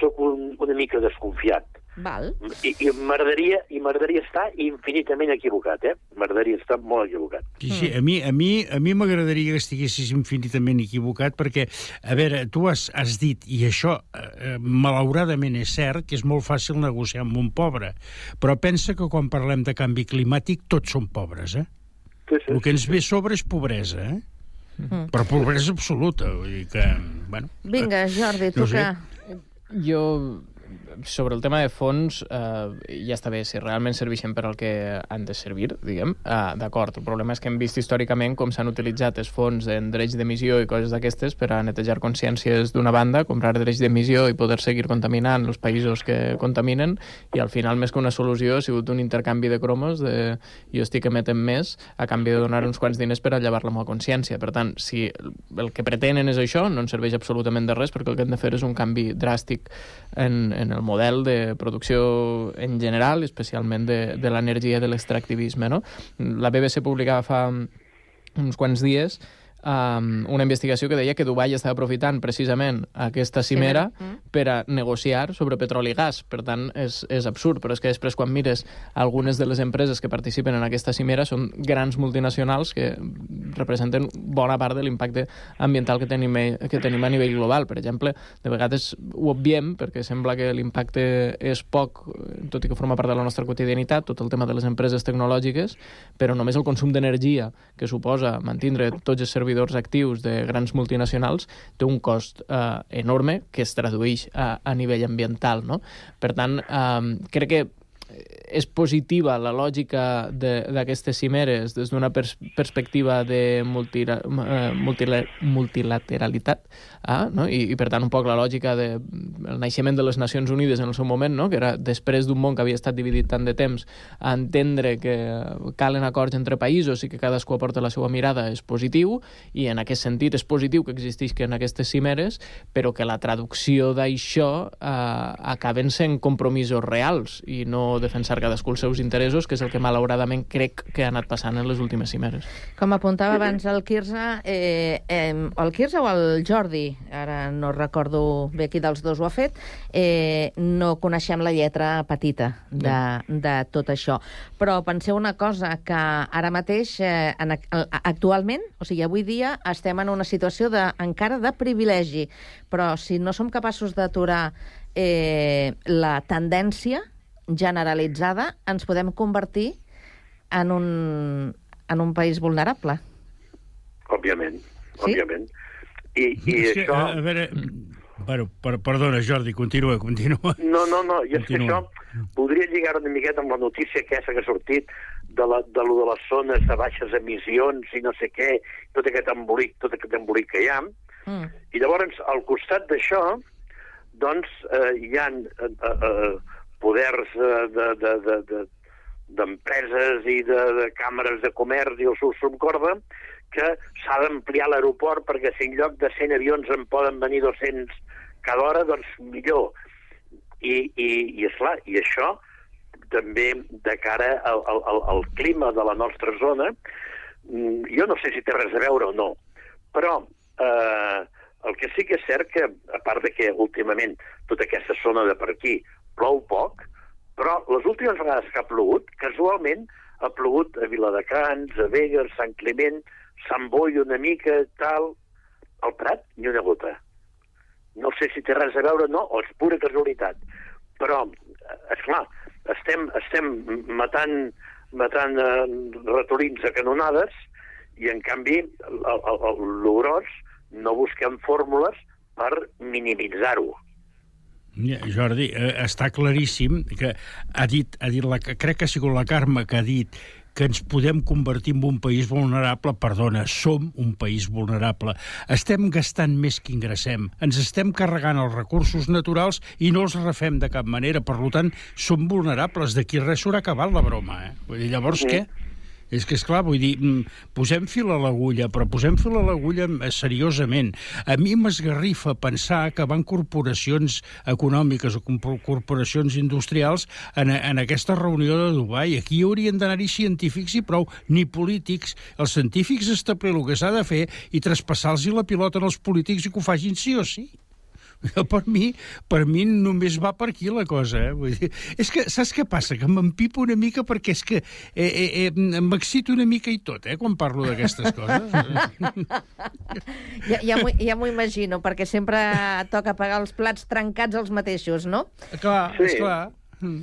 sóc un, una mica desconfiat. Val. I, i m'agradaria estar infinitament equivocat, eh? M'agradaria estar molt equivocat. Sí, sí, a mi a mi a mi m'agradaria que estiguessis infinitament equivocat perquè, a veure, tu has, has dit, i això eh, malauradament és cert, que és molt fàcil negociar amb un pobre, però pensa que quan parlem de canvi climàtic tots som pobres, eh? Sí, sí, El que ens ve a sobre és pobresa, eh? Mm. Però pobresa absoluta, vull dir que... Bueno, Vinga, Jordi, tu no sé. que... Jo, sobre el tema de fons, eh, ja està bé, si realment serveixen per al que han de servir, diguem, eh, d'acord. El problema és que hem vist històricament com s'han utilitzat els fons en drets d'emissió i coses d'aquestes per a netejar consciències d'una banda, comprar drets d'emissió i poder seguir contaminant els països que contaminen, i al final, més que una solució, ha sigut un intercanvi de cromos de jo estic emetent més a canvi de donar uns quants diners per a llevar la meva consciència. Per tant, si el que pretenen és això, no ens serveix absolutament de res, perquè el que hem de fer és un canvi dràstic en, en el model de producció en general, especialment de, de l'energia de l'extractivisme. No? La BBC publicava fa uns quants dies um, una investigació que deia que Dubai estava aprofitant precisament aquesta cimera Mm. per a negociar sobre petroli i gas. Per tant, és, és absurd, però és que després quan mires algunes de les empreses que participen en aquesta cimera són grans multinacionals que representen bona part de l'impacte ambiental que tenim, que tenim a nivell global. Per exemple, de vegades ho obviem perquè sembla que l'impacte és poc, tot i que forma part de la nostra quotidianitat, tot el tema de les empreses tecnològiques, però només el consum d'energia que suposa mantindre tots els servidors actius de grans multinacionals té un cost eh, enorme que es tradueix a, a nivell ambiental. No? Per tant, eh, crec que és positiva la lògica de- d'aquestes cimeres des d'una pers perspectiva de multira, eh, multila multilateralitat ah, no? I, i per tant un poc la lògica del de, el naixement de les Nacions Unides en el seu moment, no? que era després d'un món que havia estat dividit tant de temps a entendre que calen acords entre països i que cadascú aporta la seva mirada és positiu i en aquest sentit és positiu que existisquen aquestes cimeres però que la traducció d'això eh, acaben sent compromisos reals i no defensar cadascú els seus interessos, que és el que malauradament crec que ha anat passant en les últimes cimeres. Com apuntava abans el Quirze, eh, eh, el Quirze o el Jordi, ara no recordo bé qui dels dos ho ha fet, eh, no coneixem la lletra petita de, de tot això. Però penseu una cosa, que ara mateix, eh, en, ac- actualment, o sigui, avui dia, estem en una situació de, encara de privilegi, però si no som capaços d'aturar eh, la tendència generalitzada, ens podem convertir en un, en un país vulnerable. Òbviament, Sí? òbviament. I, i que, això... a, a veure, bueno, per, perdona, Jordi, continua, continua. No, no, no, i és que Continua. això podria lligar una miqueta amb la notícia aquesta que ha sortit de, la, de, lo de les zones de baixes emissions i no sé què, tot aquest embolic, tot aquest embolic que hi ha. Mm. I llavors, al costat d'això, doncs, eh, hi ha eh, eh, poders eh, de, de, de, de, d'empreses i de, de càmeres de comerç i el subcorda que s'ha d'ampliar l'aeroport perquè si en lloc de 100 avions en poden venir 200 cada hora, doncs millor. I, i, i esclar, i això també de cara al, al, al, al clima de la nostra zona, mm, jo no sé si té res a veure o no, però eh, el que sí que és cert que, a part de que últimament tota aquesta zona de per aquí plou poc, però les últimes vegades que ha plogut, casualment ha plogut a Viladecans, a Begues, Sant Climent, Sant Boi una mica, tal... Al Prat, ni una gota. No sé si té res a veure o no, o és pura casualitat. Però, és clar, estem, estem matant, matant eh, ratolins a canonades i, en canvi, el- no busquem fórmules per minimitzar-ho. Jordi, eh, està claríssim que ha dit, ha dit la, crec que ha sigut la Carme que ha dit que ens podem convertir en un país vulnerable, perdona, som un país vulnerable. Estem gastant més que ingressem, ens estem carregant els recursos naturals i no els refem de cap manera. Per tant, som vulnerables. D'aquí res s'haurà acabat la broma, eh? Vull dir, llavors Sí. què? És que, és clar, vull dir, mm, posem fil a l'agulla, però posem fil a l'agulla eh, seriosament. A mi m'esgarrifa pensar que van corporacions econòmiques o corporacions industrials en, en aquesta reunió de Dubai. Aquí haurien d'anar-hi científics i prou, ni polítics. Els científics establir el que s'ha de fer i traspassar-los la pilota als polítics i que ho facin sí o sí. Per mi, per mi només va per aquí la cosa, eh? Vull dir, és que, saps què passa? Que m'empipo una mica perquè és que eh, eh, eh, m'excito una mica i tot, eh, quan parlo d'aquestes coses. Ja, ja m'ho ja imagino, perquè sempre toca pagar els plats trencats els mateixos, no? Clar, Sí. esclar. Mm.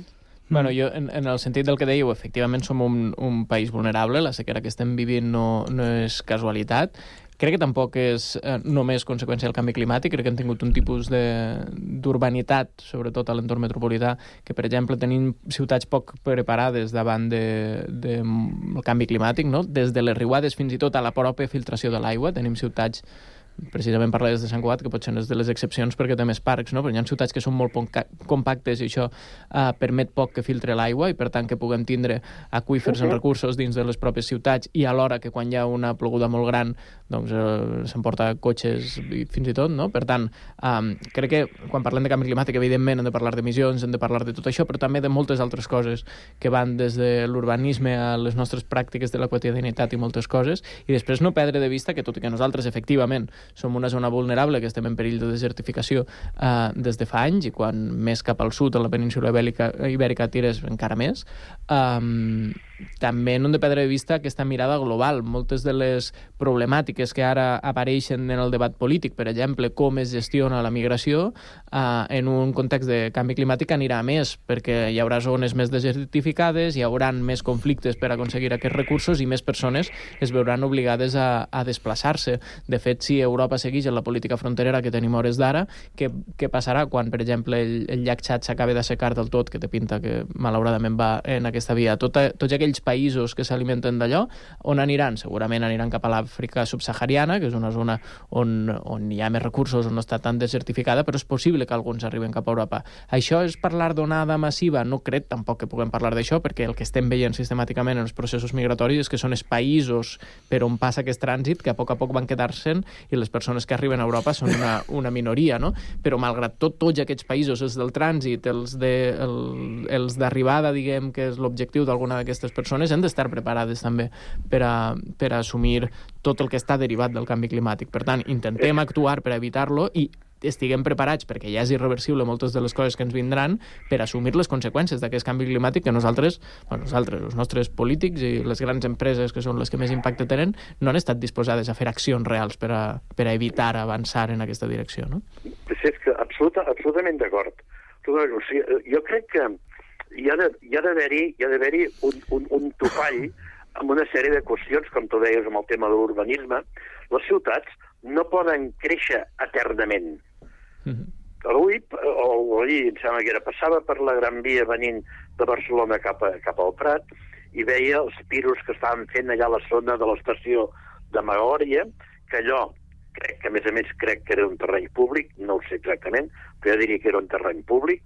Bueno, jo, en, en el sentit del que dèieu, efectivament som un, un país vulnerable, la sequera que estem vivint no, no és casualitat, Crec que tampoc és eh, només conseqüència del canvi climàtic, crec que hem tingut un tipus d'urbanitat, sobretot a l'entorn metropolità, que, per exemple, tenim ciutats poc preparades davant del de, de, canvi climàtic, no? des de les riuades fins i tot a la pròpia filtració de l'aigua. Tenim ciutats precisament parlaves de Sant Cugat, que potser no és de les excepcions perquè té més parcs, no? però hi ha ciutats que són molt compactes i això eh, permet poc que filtre l'aigua i per tant que puguem tindre aquífers uh -huh. en recursos dins de les pròpies ciutats i alhora que quan hi ha una ploguda molt gran doncs eh, s'emporta cotxes i fins i tot, no? Per tant, eh, crec que quan parlem de canvi climàtic evidentment hem de parlar d'emissions, hem de parlar de tot això, però també de moltes altres coses que van des de l'urbanisme a les nostres pràctiques de la quotidianitat i moltes coses i després no perdre de vista que tot i que nosaltres efectivament som una zona vulnerable, que estem en perill de desertificació eh, des de fa anys, i quan més cap al sud, a la península ibèrica, ibèrica tires encara més, eh, també no hem de perdre de vista aquesta mirada global. Moltes de les problemàtiques que ara apareixen en el debat polític, per exemple, com es gestiona la migració, eh, en un context de canvi climàtic anirà més, perquè hi haurà zones més desertificades, hi haurà més conflictes per aconseguir aquests recursos i més persones es veuran obligades a, a desplaçar-se. De fet, si Europa segueix en la política fronterera que tenim hores d'ara, què, què passarà quan, per exemple, el, el llac Txad s'acaba d'assecar del tot, que té pinta que malauradament va en aquesta via? Tot, tots aquells països que s'alimenten d'allò, on aniran? Segurament aniran cap a l'Àfrica subsahariana, que és una zona on, on hi ha més recursos, on no està tan desertificada, però és possible que alguns arriben cap a Europa. Això és parlar d'onada massiva? No crec tampoc que puguem parlar d'això, perquè el que estem veient sistemàticament en els processos migratoris és que són els països per on passa aquest trànsit que a poc a poc van quedar-se'n i les persones que arriben a Europa són una, una minoria, no? Però malgrat tot, tots aquests països, els del trànsit, els d'arribada, el, diguem, que és l'objectiu d'alguna d'aquestes persones han d'estar preparades també per a, per a assumir tot el que està derivat del canvi climàtic. Per tant, intentem actuar per evitar-lo i estiguem preparats perquè ja és irreversible moltes de les coses que ens vindran per assumir les conseqüències d'aquest canvi climàtic que nosaltres, bueno, nosaltres, els nostres polítics i les grans empreses que són les que més impacte tenen, no han estat disposades a fer accions reals per a, per a evitar avançar en aquesta direcció, no? Sí, és que absoluta, absolutament d'acord. O sigui, jo crec que hi ha d'haver-hi un, un, un topall amb una sèrie de qüestions, com tu deies amb el tema de l'urbanisme. Les ciutats no poden créixer eternament. Mm -hmm. Avui, o ahir, em sembla que era, passava per la Gran Via venint de Barcelona cap, a, cap al Prat i veia els piros que estaven fent allà a la zona de l'estació de Magòria, que allò, crec que a més a més crec que era un terreny públic, no ho sé exactament, però jo diria que era un terreny públic,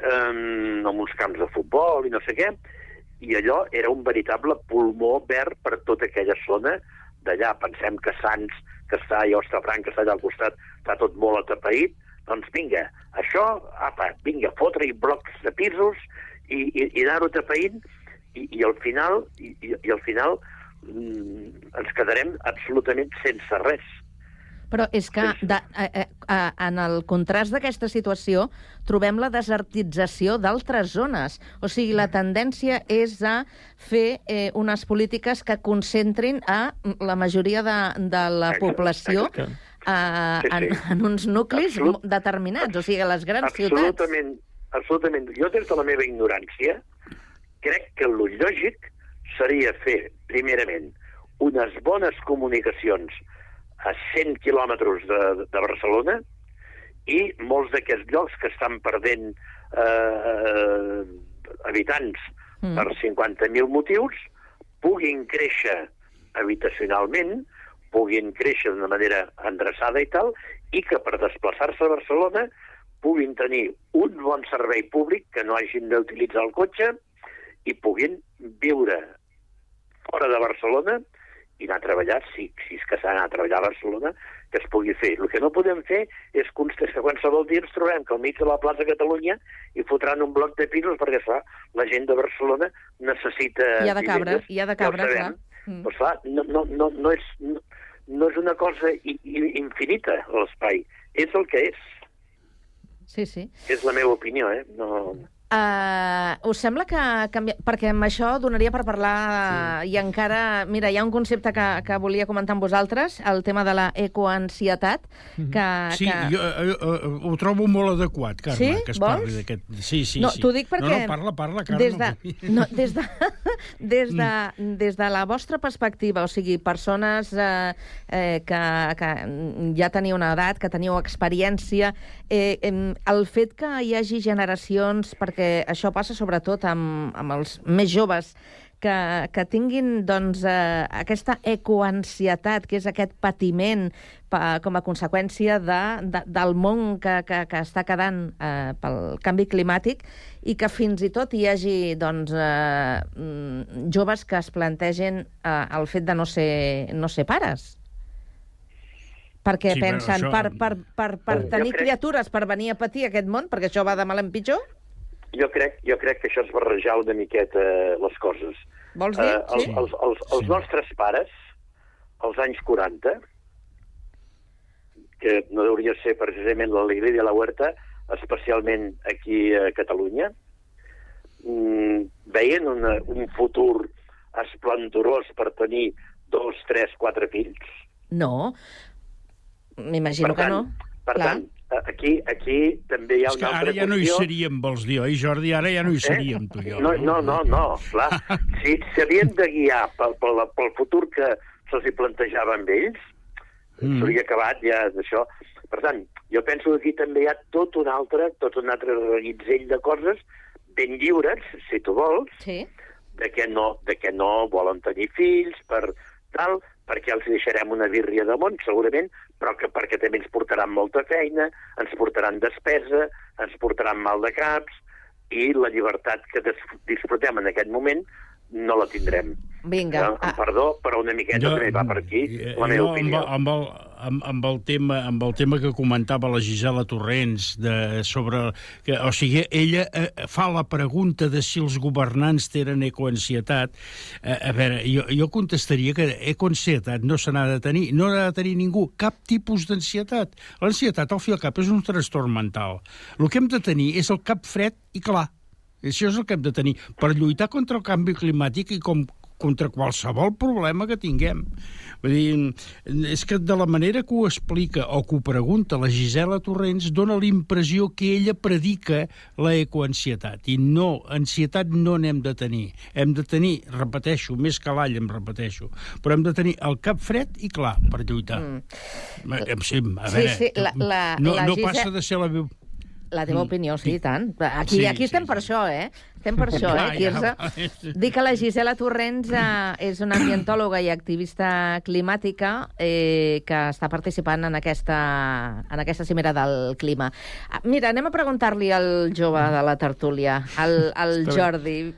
eh, amb uns camps de futbol i no sé què, i allò era un veritable pulmó verd per tota aquella zona d'allà. Pensem que Sants, està a Ostafranc, que està allà al costat, està tot molt atapeït, doncs vinga, això, apa, vinga, fotre-hi blocs de pisos i, i, i anar-ho tapeïnt i, i al final, i, i al final mm, ens quedarem absolutament sense res. Però és que de, eh, eh, eh, en el contrast d'aquesta situació trobem la desertització d'altres zones. O sigui, la tendència és a fer eh, unes polítiques que concentrin a la majoria de, de la població eh, sí, sí. En, en uns nuclis Absolut... determinats, o sigui, a les grans absolutament, ciutats. Absolutament. Jo, des de la meva ignorància, crec que el lògic seria fer, primerament, unes bones comunicacions a 100 quilòmetres de, de Barcelona i molts d'aquests llocs que estan perdent eh, habitants mm. per 50.000 motius puguin créixer habitacionalment, puguin créixer d'una manera endreçada i tal, i que per desplaçar-se a Barcelona puguin tenir un bon servei públic, que no hagin d'utilitzar el cotxe, i puguin viure fora de Barcelona i anar a treballar, si, si és que s'ha d'anar a treballar a Barcelona, que es pugui fer. El que no podem fer és que qualsevol dia ens trobem que al mig de la plaça Catalunya i fotran un bloc de pisos perquè, clar, la gent de Barcelona necessita... Hi ha de cabra, hi ha de cabra, ja clar. Mm. Pues, clar, no, no, no, no, és, no, no és una cosa infinita, l'espai. És el que és. Sí, sí. És la meva opinió, eh? No... Uh, us sembla que canvia... Perquè amb això donaria per parlar sí. i encara... Mira, hi ha un concepte que, que volia comentar amb vosaltres, el tema de la ecoansietat, que... Sí, que... jo, jo, jo ho trobo molt adequat, Carme, Sí? que es Vols? parli d'aquest... Sí, sí, no, sí. t'ho dic perquè... No, no, parla, parla, Carme. Des de, no, des de, des de, des de la vostra perspectiva, o sigui, persones eh, eh, que, que ja teniu una edat, que teniu experiència, eh, el fet que hi hagi generacions, perquè això passa sobretot amb, amb els més joves, que, que tinguin doncs, eh, aquesta ecoansietat, que és aquest patiment pa, com a conseqüència de, de, del món que, que, que està quedant eh, pel canvi climàtic i que fins i tot hi hagi doncs, eh, mm, joves que es plantegen eh, el fet de no ser, no ser pares. Perquè Sí, pensen, això- per, per, per, per tenir crec- criatures, per venir a patir aquest món, perquè això va de mal en pitjor? Jo crec, jo crec que això és barrejar una miqueta eh, les coses. Vols dir? Eh, els, Sí. els, els, els nostres pares, als anys 40, que no hauria ser precisament l'alegria de la huerta, especialment aquí a Catalunya, mm, veien una, un futur esplendorós per tenir dos, tres, quatre fills. No. M'imagino que no. Per Clar. tant, eh, aquí, aquí també hi ha És que una altra ara ja no hi qüestió. seríem, vols dir, oi, Jordi? Ara ja no hi seríem, tu i jo. No, no, no, no, clar. Si s'havien de guiar pel, pel, pel futur que se'ls hi plantejava amb ells, Mm. s'hauria acabat ja d'això. Per tant, jo penso que aquí també hi ha tot un altre, tot un altre reguitzell de coses ben lliures, si tu vols, sí. de, que no, de que no volen tenir fills, per tal, perquè els deixarem una bírria de món, segurament, però que perquè també ens portaran molta feina, ens portaran despesa, ens portaran mal de caps, i la llibertat que disfrutem en aquest moment no la tindrem. Vinga. Eh, Perdó, però una miqueta Jo- també va per aquí la meva jo, opinió. Amb, amb, el, amb, amb, el tema, amb el tema que comentava la Gisela Torrents de, sobre... Que, o sigui, ella eh, fa la pregunta de si els governants tenen ecoansietat. Eh, a veure, jo, jo contestaria que ecoansietat no se n'ha de tenir, no n'ha de tenir ningú, cap tipus d'ansietat. L'ansietat, al fi i al cap, és un trastorn mental. El que hem de tenir és el cap fred i clar. Això és el que hem de tenir per lluitar contra el canvi climàtic i com contra qualsevol problema que tinguem. Vull dir, és que de la manera que ho explica o que ho pregunta la Gisela Torrents dona la impressió que ella predica la ecoansietat. I no, ansietat no n'hem de tenir. Hem de tenir, repeteixo, més que l'all em repeteixo, però hem de tenir el cap fred i clar per lluitar. Mm. Sí, a Sí, veure, sí, la- la- no, la no Gise- passa de ser la. La teva Mm. opinió, sí, i tant. Aquí, Sí, aquí estem per això, eh? Estem per això, eh, Quirze? ja. Dic que la Gisela Torrents eh, és una ambientòloga i activista climàtica eh, que està participant en aquesta, en aquesta cimera del clima. Ah, Mira, anem a preguntar-li al jove de la tertúlia, al, al bé.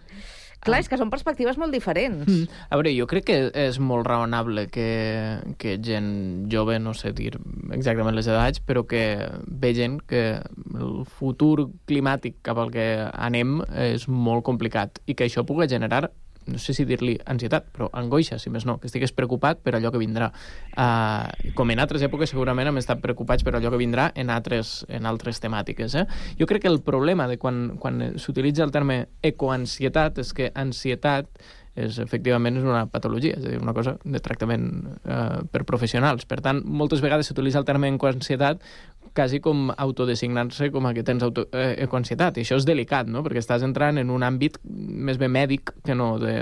Clar, és que són perspectives molt diferents. Mm. A veure, jo crec que és molt raonable que, que gent jove, no sé dir exactament les edats, però que ve gent que el futur climàtic cap al que anem és molt complicat i que això pugui generar no sé si dir-li ansietat, però angoixa, si més no, que estigués preocupat per allò que vindrà. Uh, com en altres èpoques segurament hem estat preocupats per allò que vindrà en altres, en altres temàtiques. Eh? Jo crec que el problema de quan, quan s'utilitza el terme ecoansietat és que ansietat és, efectivament és una patologia, és a dir, una cosa de tractament eh, per professionals. Per tant, moltes vegades s'utilitza el terme ecoansietat quasi com autodesignar-se com a que tens auto, eh, ecoansietat. I això és delicat, no?, perquè estàs entrant en un àmbit més bé mèdic que no de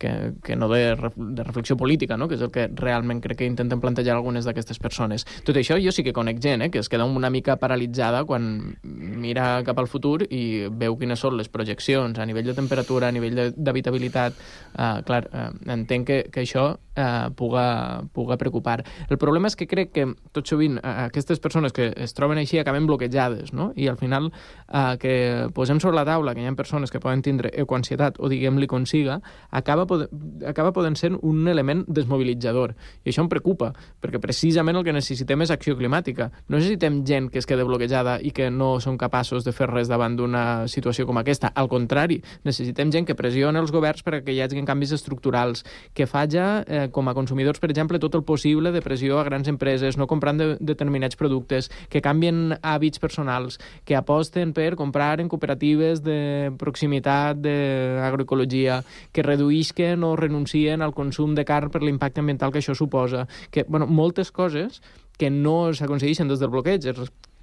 que, que no de, de reflexió política, no? que és el que realment crec que intenten plantejar algunes d'aquestes persones. Tot això jo sí que conec gent eh, que es queda una mica paralitzada quan mira cap al futur i veu quines són les projeccions a nivell de temperatura, a nivell d'habitabilitat. Uh, clar, uh, entenc que, que això uh, puga, puga preocupar. El problema és que crec que tot sovint uh, aquestes persones que es troben així acaben bloquejades, no? I al final uh, que posem sobre la taula que hi ha persones que poden tindre ecoansietat o diguem-li com siga, acaba, pode, acaba podent ser un element desmobilitzador. I això em preocupa, perquè precisament el que necessitem és acció climàtica. No necessitem gent que es quede bloquejada i que no són capaços de fer res davant d'una situació com aquesta. Al contrari, necessitem gent que pressioni els governs perquè hi hagi canvis estructurals, que faja, eh, com a consumidors, per exemple, tot el possible de pressió a grans empreses, no comprant de, determinats productes, que canvien hàbits personals, que aposten per comprar en cooperatives de proximitat, d'agroecologia, que reduïsquen o renuncien al consum de carn per l'impacte ambiental que això suposa. Que, bueno, moltes coses que no s'aconsegueixen des del bloqueig,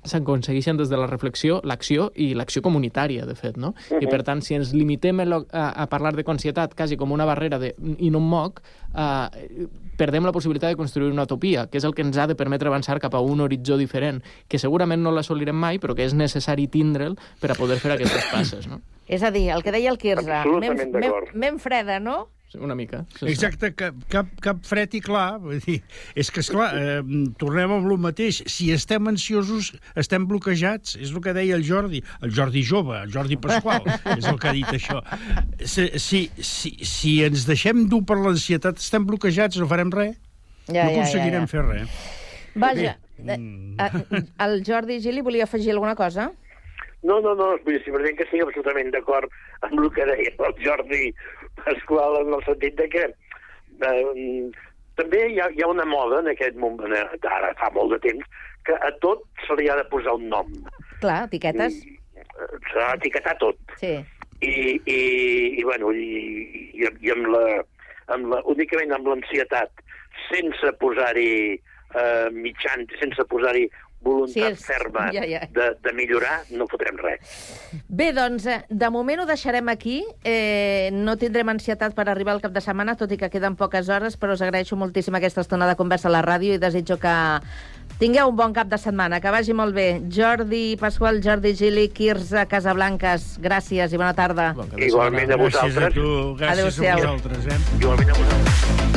s'aconsegueixen des de la reflexió, l'acció i l'acció comunitària, de fet, no? Uh -huh. I per tant, si ens limitem a, a parlar de conscietat quasi com una barrera de i no em moc, eh, perdem la possibilitat de construir una utopia, que és el que ens ha de permetre avançar cap a un horitzó diferent, que segurament no l'assolirem mai, però que és necessari tindre'l per a poder fer aquestes passes, no? És a dir, el que deia el Quirze, mem freda, no? Una mica. Sí. Exacte, cap, cap, cap fred i clar. Vull dir, és que, esclar, eh, tornem amb el mateix. Si estem ansiosos, estem bloquejats. És el que deia el Jordi. El Jordi jove, el Jordi Pasqual, és el que ha dit això. Si, si, si, si ens deixem dur per l'ansietat, estem bloquejats, no farem res. Ja, no ja, aconseguirem ja, ja. fer res. Vaja, eh, eh, el Jordi Gili volia afegir alguna cosa? No, no, no, vull dir, simplement que estic absolutament d'acord amb el que deia el Jordi Pasqual en el sentit de que eh, també hi ha, hi ha una moda en aquest moment, eh, ara fa molt de temps, que a tot se li ha de posar un nom. Clar, etiquetes. Eh, S'ha d'etiquetar tot. Sí. I, i, i bueno, i, i, i amb la, amb la, únicament amb l'ansietat, sense posar-hi eh, mitjans, sense posar-hi voluntat Sí, és- ferma ja, ja. De, de millorar, no fotrem res. Bé, doncs, eh, de moment ho deixarem aquí. Eh, no tindrem ansietat per arribar al cap de setmana, tot i que queden poques hores, però us agraeixo moltíssim aquesta estona de conversa a la ràdio i desitjo que tingueu un bon cap de setmana, que vagi molt bé. Jordi Pasqual, Jordi Gili, Quirze Casablanques, gràcies i bona tarda. Igualment a Gràcies a vosaltres. tu, gràcies a Adéu-siau. vosaltres. Eh? Igualment a vosaltres.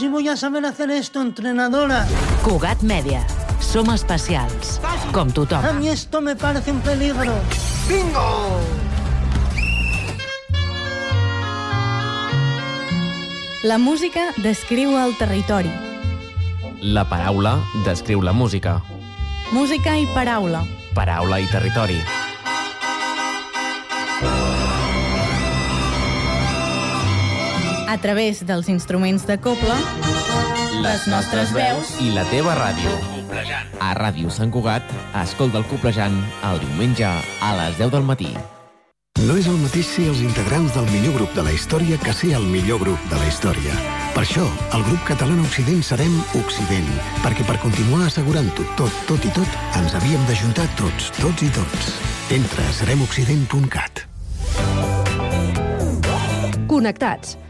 Si voy a saber hacer esto, entrenadora. Cugat Mèdia. Som especials, com tothom. A mí esto me parece un peligro. ¡Bingo! La música descriu el territori. La paraula descriu la música. Música i paraula. Paraula i territori. A través dels instruments de coble, les nostres veus i la teva ràdio. A Ràdio Sant Cugat, escolta el Coplejant el diumenge a les 10 del matí. No és el mateix ser els integrants del millor grup de la història que ser el millor grup de la història. Per això, el grup català Occident serem Occident, perquè per continuar assegurant-ho tot, tot i tot, ens havíem d'ajuntar tots, tots i tots. Entra a seremoccident.cat. Connectats.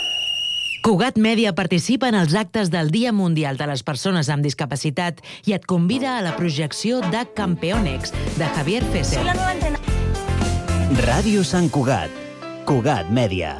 Cugat Mèdia participa en els actes del Dia Mundial de les Persones amb Discapacitat i et convida a la projecció de Campeonex, de Javier Fesser. Ràdio Sant Cugat. Cugat Mèdia.